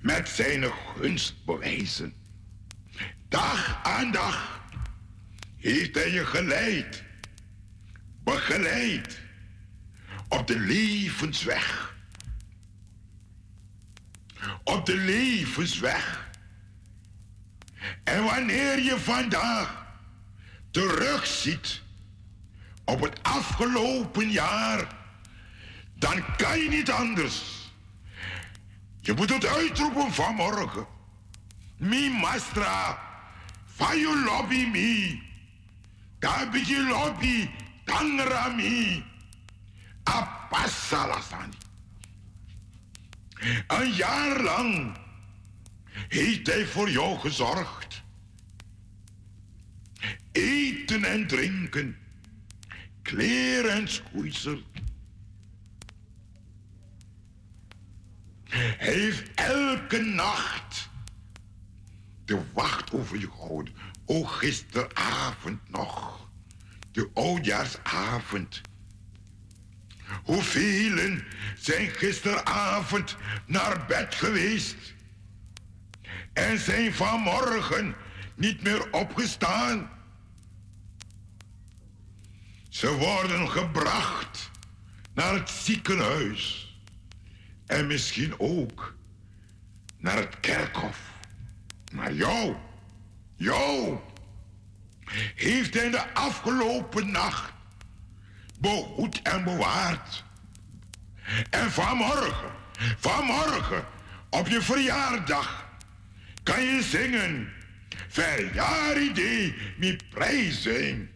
Speaker 19: met zijn gunstbewijzen. Dag aan dag heeft hij je geleid, begeleid op de levensweg op de levensweg. En wanneer je vandaag terugziet op het afgelopen jaar, dan kan je niet anders. Je moet het uitroepen vanmorgen. Mi mastra, van je lobby mi. Daar je lobby, tangra mi. Apassalasani. Een jaar lang heeft hij voor jou gezorgd. Eten en drinken, kleren en schoeisel. Hij heeft elke nacht de wacht over je gehouden. Ook gisteravond nog, de oudjaarsavond. Hoeveel zijn gisteravond naar bed geweest en zijn vanmorgen niet meer opgestaan? Ze worden gebracht naar het ziekenhuis en misschien ook naar het kerkhof. Maar jou, jou, heeft hij de afgelopen nacht behoed en bewaard. En vanmorgen, vanmorgen, op je verjaardag, kan je zingen. Verjaardag, mi prijzen.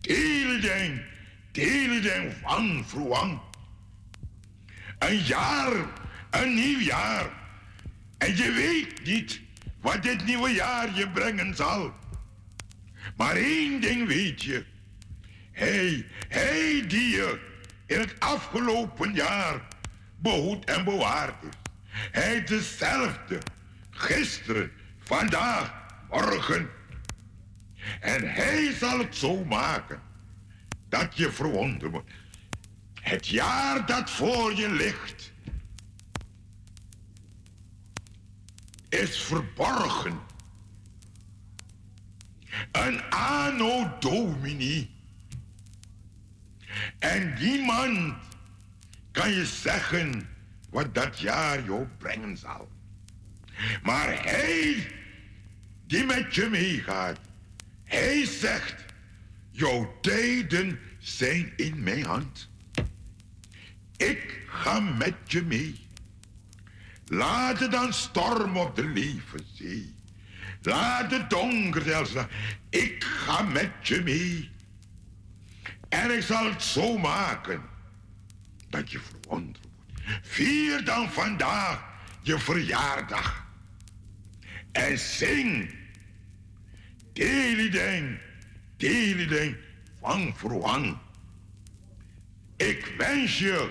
Speaker 19: Tielden, tielden van vroeg. Een jaar, een nieuw jaar. En je weet niet wat dit nieuwe jaar je brengen zal. Maar één ding weet je. Hij, hij die je in het afgelopen jaar behoed en bewaard is. Hij dezelfde. Gisteren, vandaag, morgen. En hij zal het zo maken dat je verwonderd. Het jaar dat voor je ligt is verborgen. Een anno domini. En niemand kan je zeggen wat dat jaar jou brengen zal. Maar hij die met je meegaat, hij zegt, jouw tijden zijn in mijn hand. Ik ga met je mee. Laat het dan storm op de levenzee. Laat het donker zelfs. Ik ga met je mee. En ik zal het zo maken dat je verwonderd wordt. Vier dan vandaag je verjaardag. En zing. Delideng, delideng van verwang. Ik wens je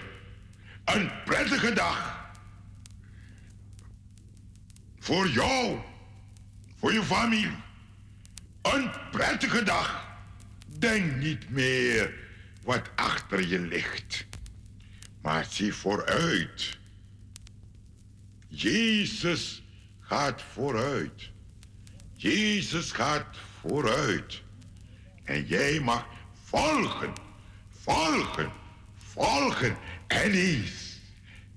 Speaker 19: een prettige dag. Voor jou, voor je familie. Een prettige dag. Denk niet meer wat achter je ligt, maar zie vooruit. Jezus gaat vooruit. Jezus gaat vooruit. En jij mag volgen, volgen, volgen. En eens,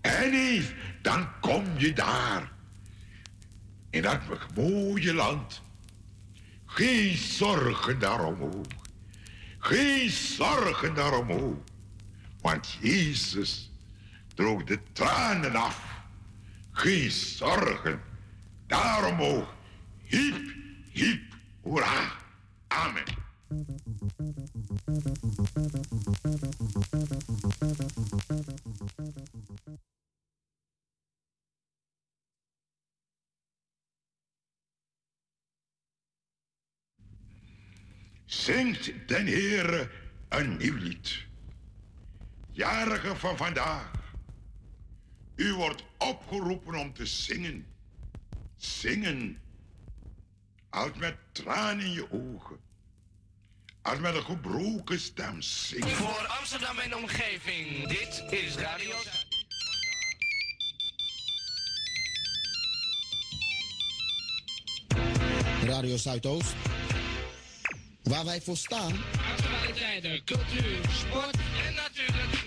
Speaker 19: en eens, dan kom je daar. In dat mooie land. Geen zorgen daarom Geen zorgen daarom Want Jezus droog de tranen af. Geen zorgen daarom ook. Hiep, hiep, hoera. Amen. Zingt den Heere een nieuw lied. Jarige van vandaag. U wordt opgeroepen om te zingen. Zingen. Als met tranen in je ogen. Als met een gebroken stem zingen.
Speaker 8: Voor Amsterdam en omgeving, dit is Radio
Speaker 11: Radio Zuidoost. Waar wij voor staan.
Speaker 8: Actualiteiten, cultuur, sport en natuurlijk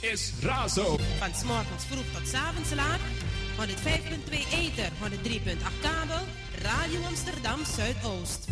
Speaker 5: is Razo.
Speaker 6: Van s'morgens vroeg tot 's avonds laat. 105.2 Ether, 103.8 kabel. Radio Amsterdam Zuidoost.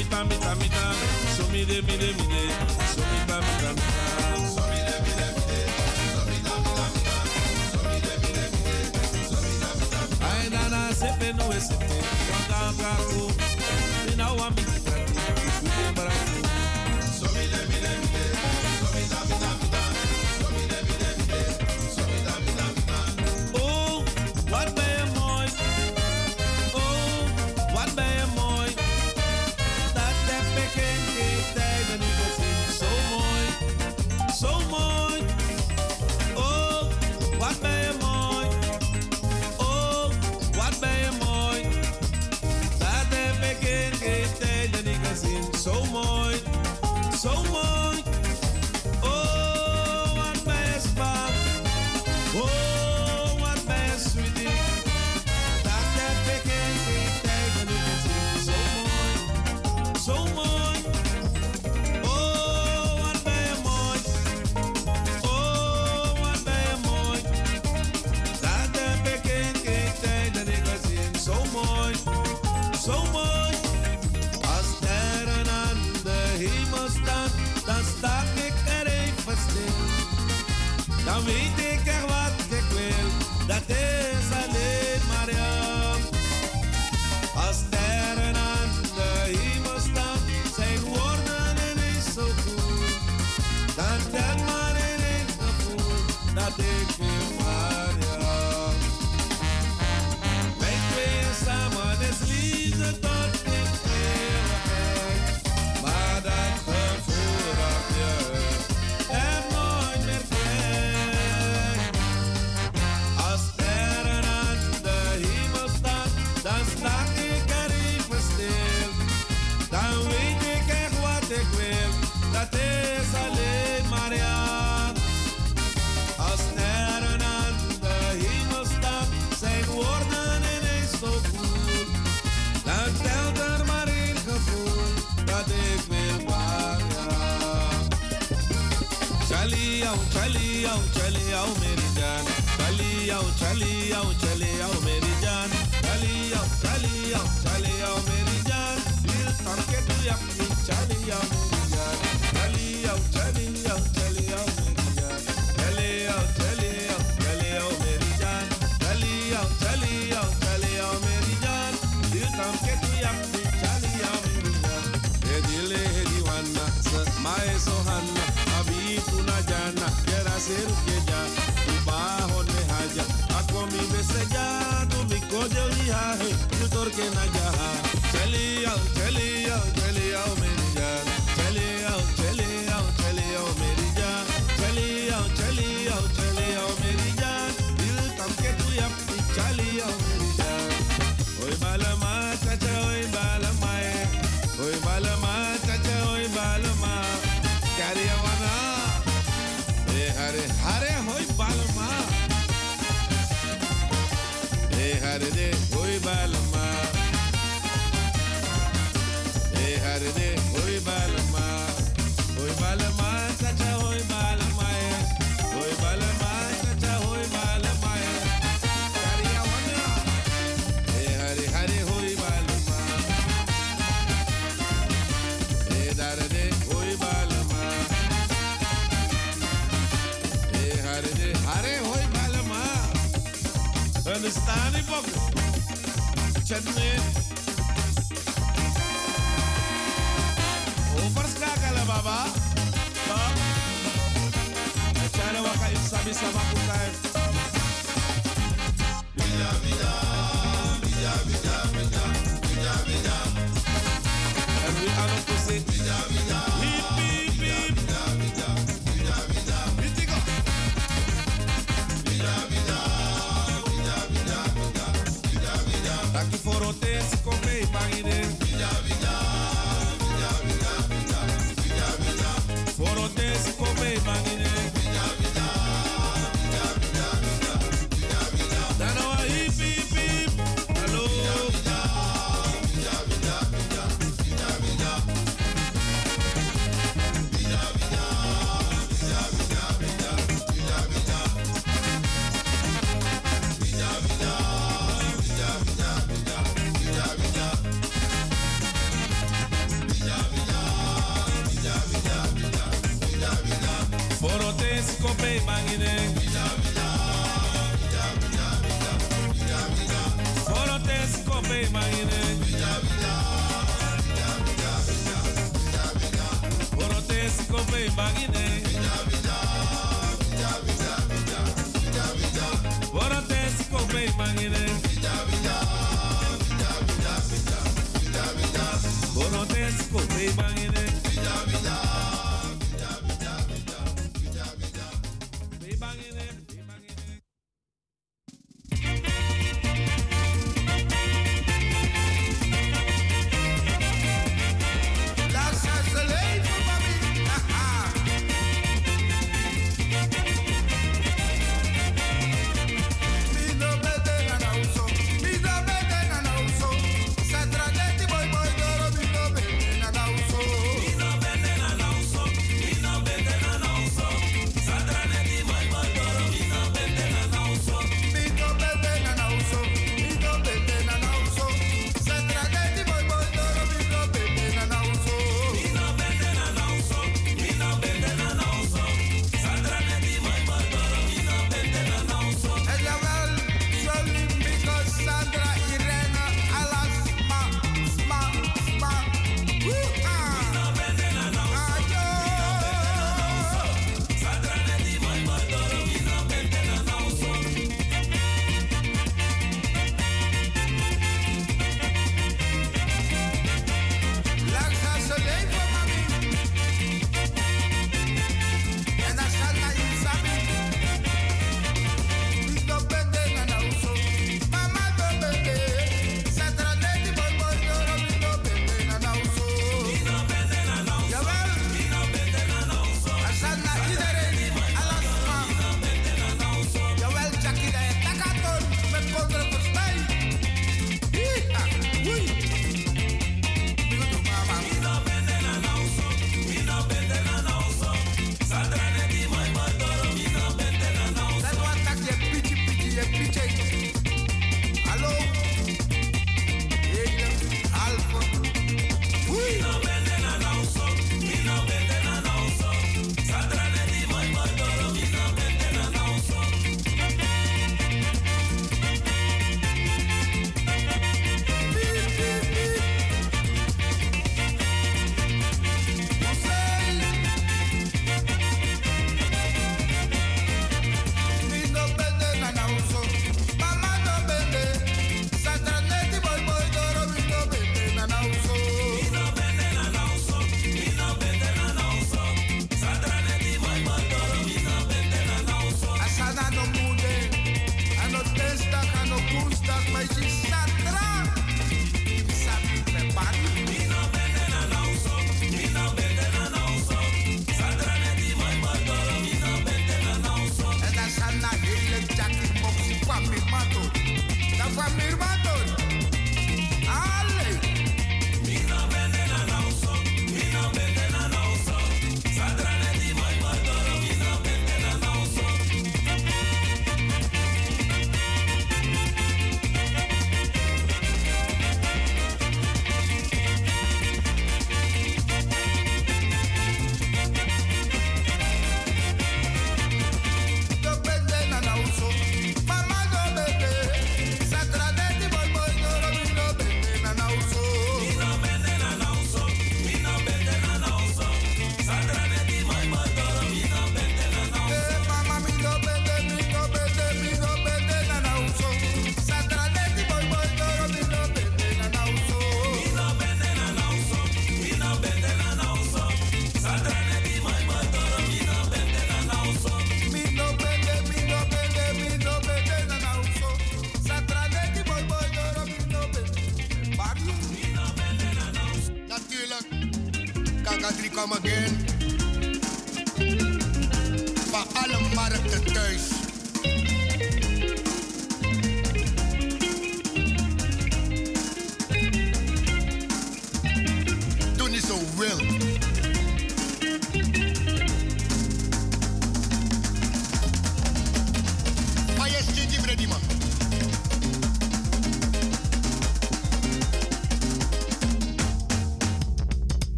Speaker 13: mita, mita, mita. So me
Speaker 22: de, me de, me dat ik voor चलिया मेरी जान दिल थाम के तू अपनी चलिया मेरी जान चलिया चलिया चलिया मेरी जान चलिया चलिया चलिया मेरी जान चलिया चलिया चलिया मेरी जान दिल थाम के तू अपनी चलिया मेरी जान ये दिल है दीवाना माए सोहाना अभी तू ना जाना तेरा से रुके जा तू बाहों में हाजा आँखों में बस जा तू गोजली है तू तोड़ के न जा चली आओ चली आओ चली आओ मेरी जान चली आओ चली आओ चली आओ मेरी जान चली आओ चली आओ चली आओ मेरी जान दिल तम के तू अपनी चली आओ मेरी जान ओए माला staan in bokken. Chennai. Overskakelen, baba. Baba. Chana waka
Speaker 23: im sabi sabakukai. Bye.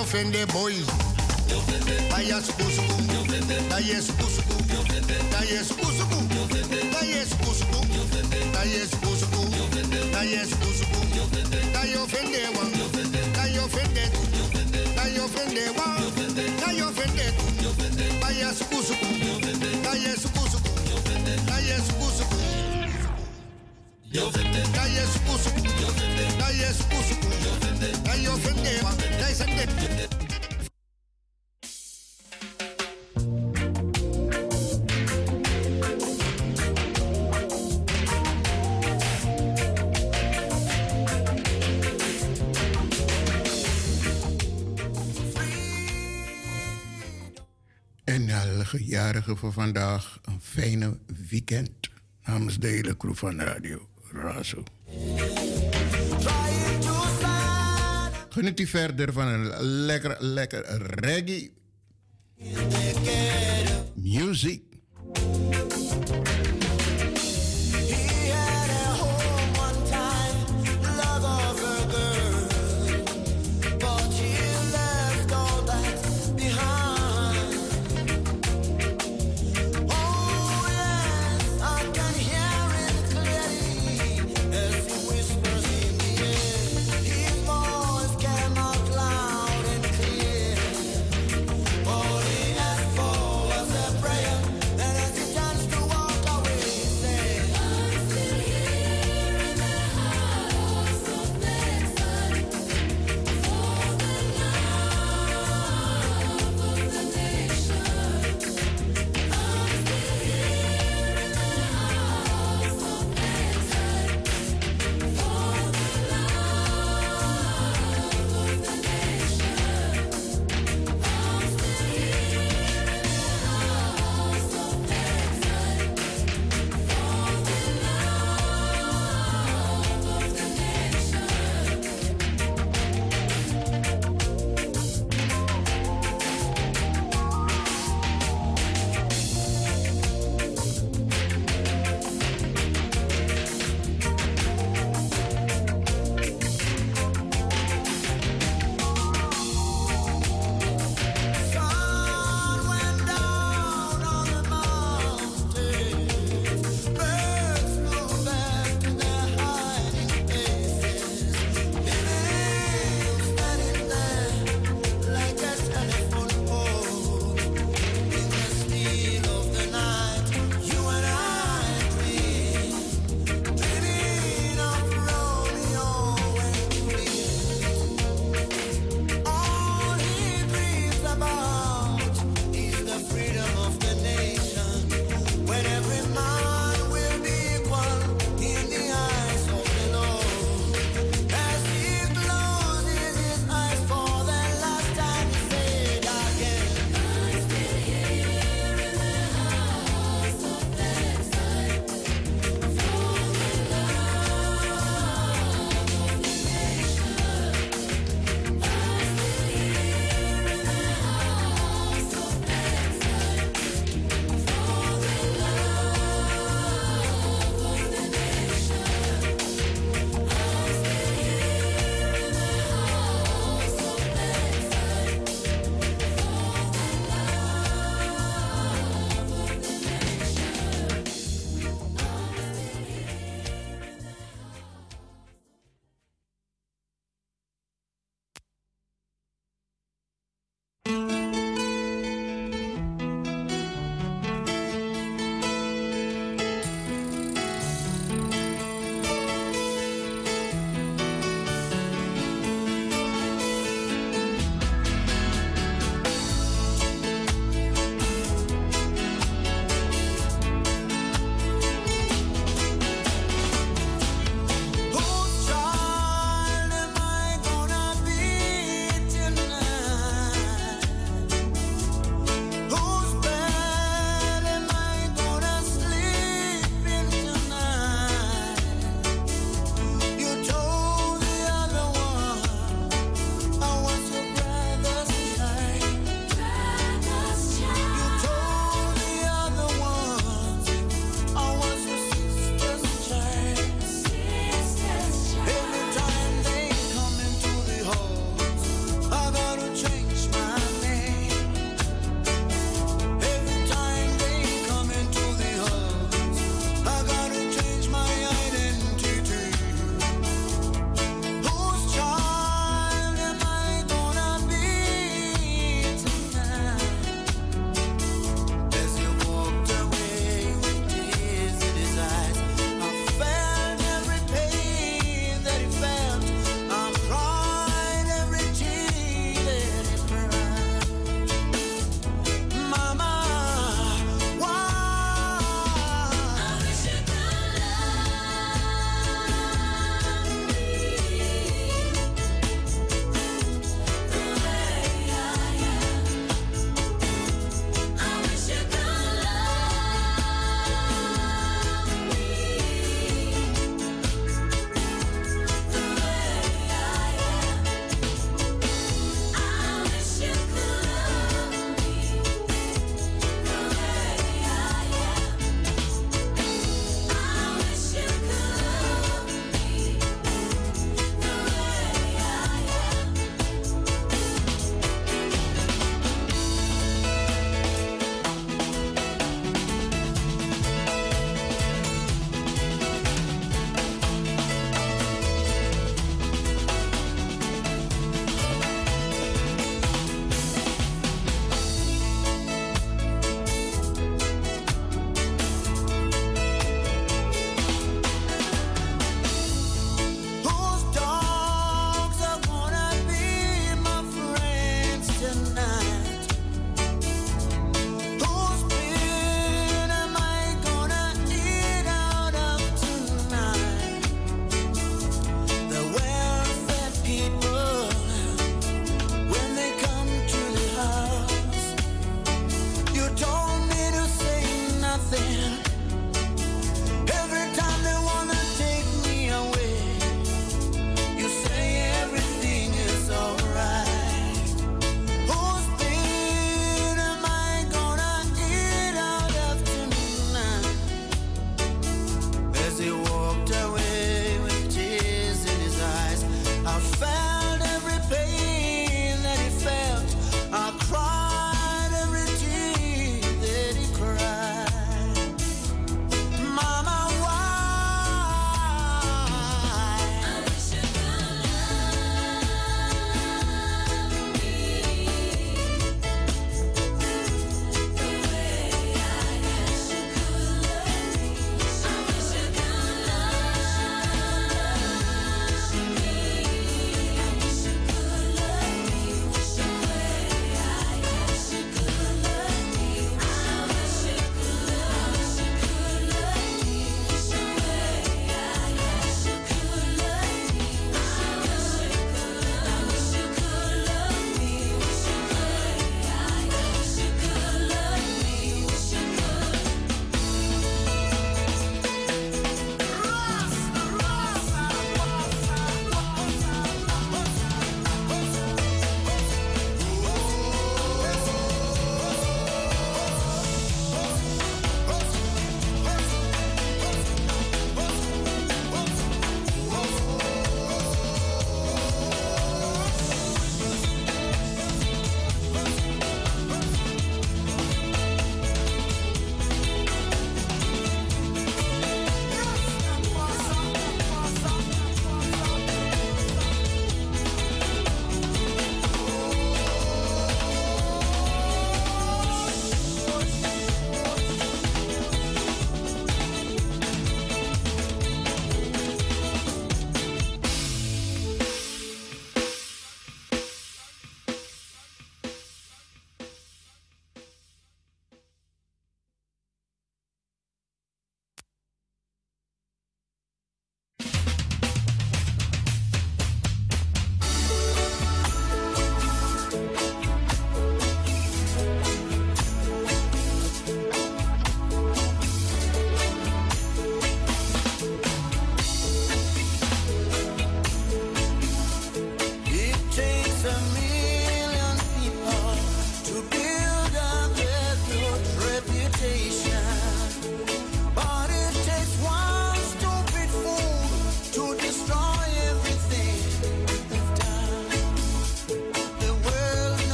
Speaker 23: Yo fende boy. Aya suku suku. Aya suku suku. Aya suku suku. Aya suku suku. Aya suku suku. Aya suku suku. Da yo fende wa. Da yo fende tu. Da yo fende wa. Da yo fende tu. Ye
Speaker 20: voor vandaag een fijne weekend namens de hele crew van Radio Razo. Geniet u verder van een lekker, lekker reggae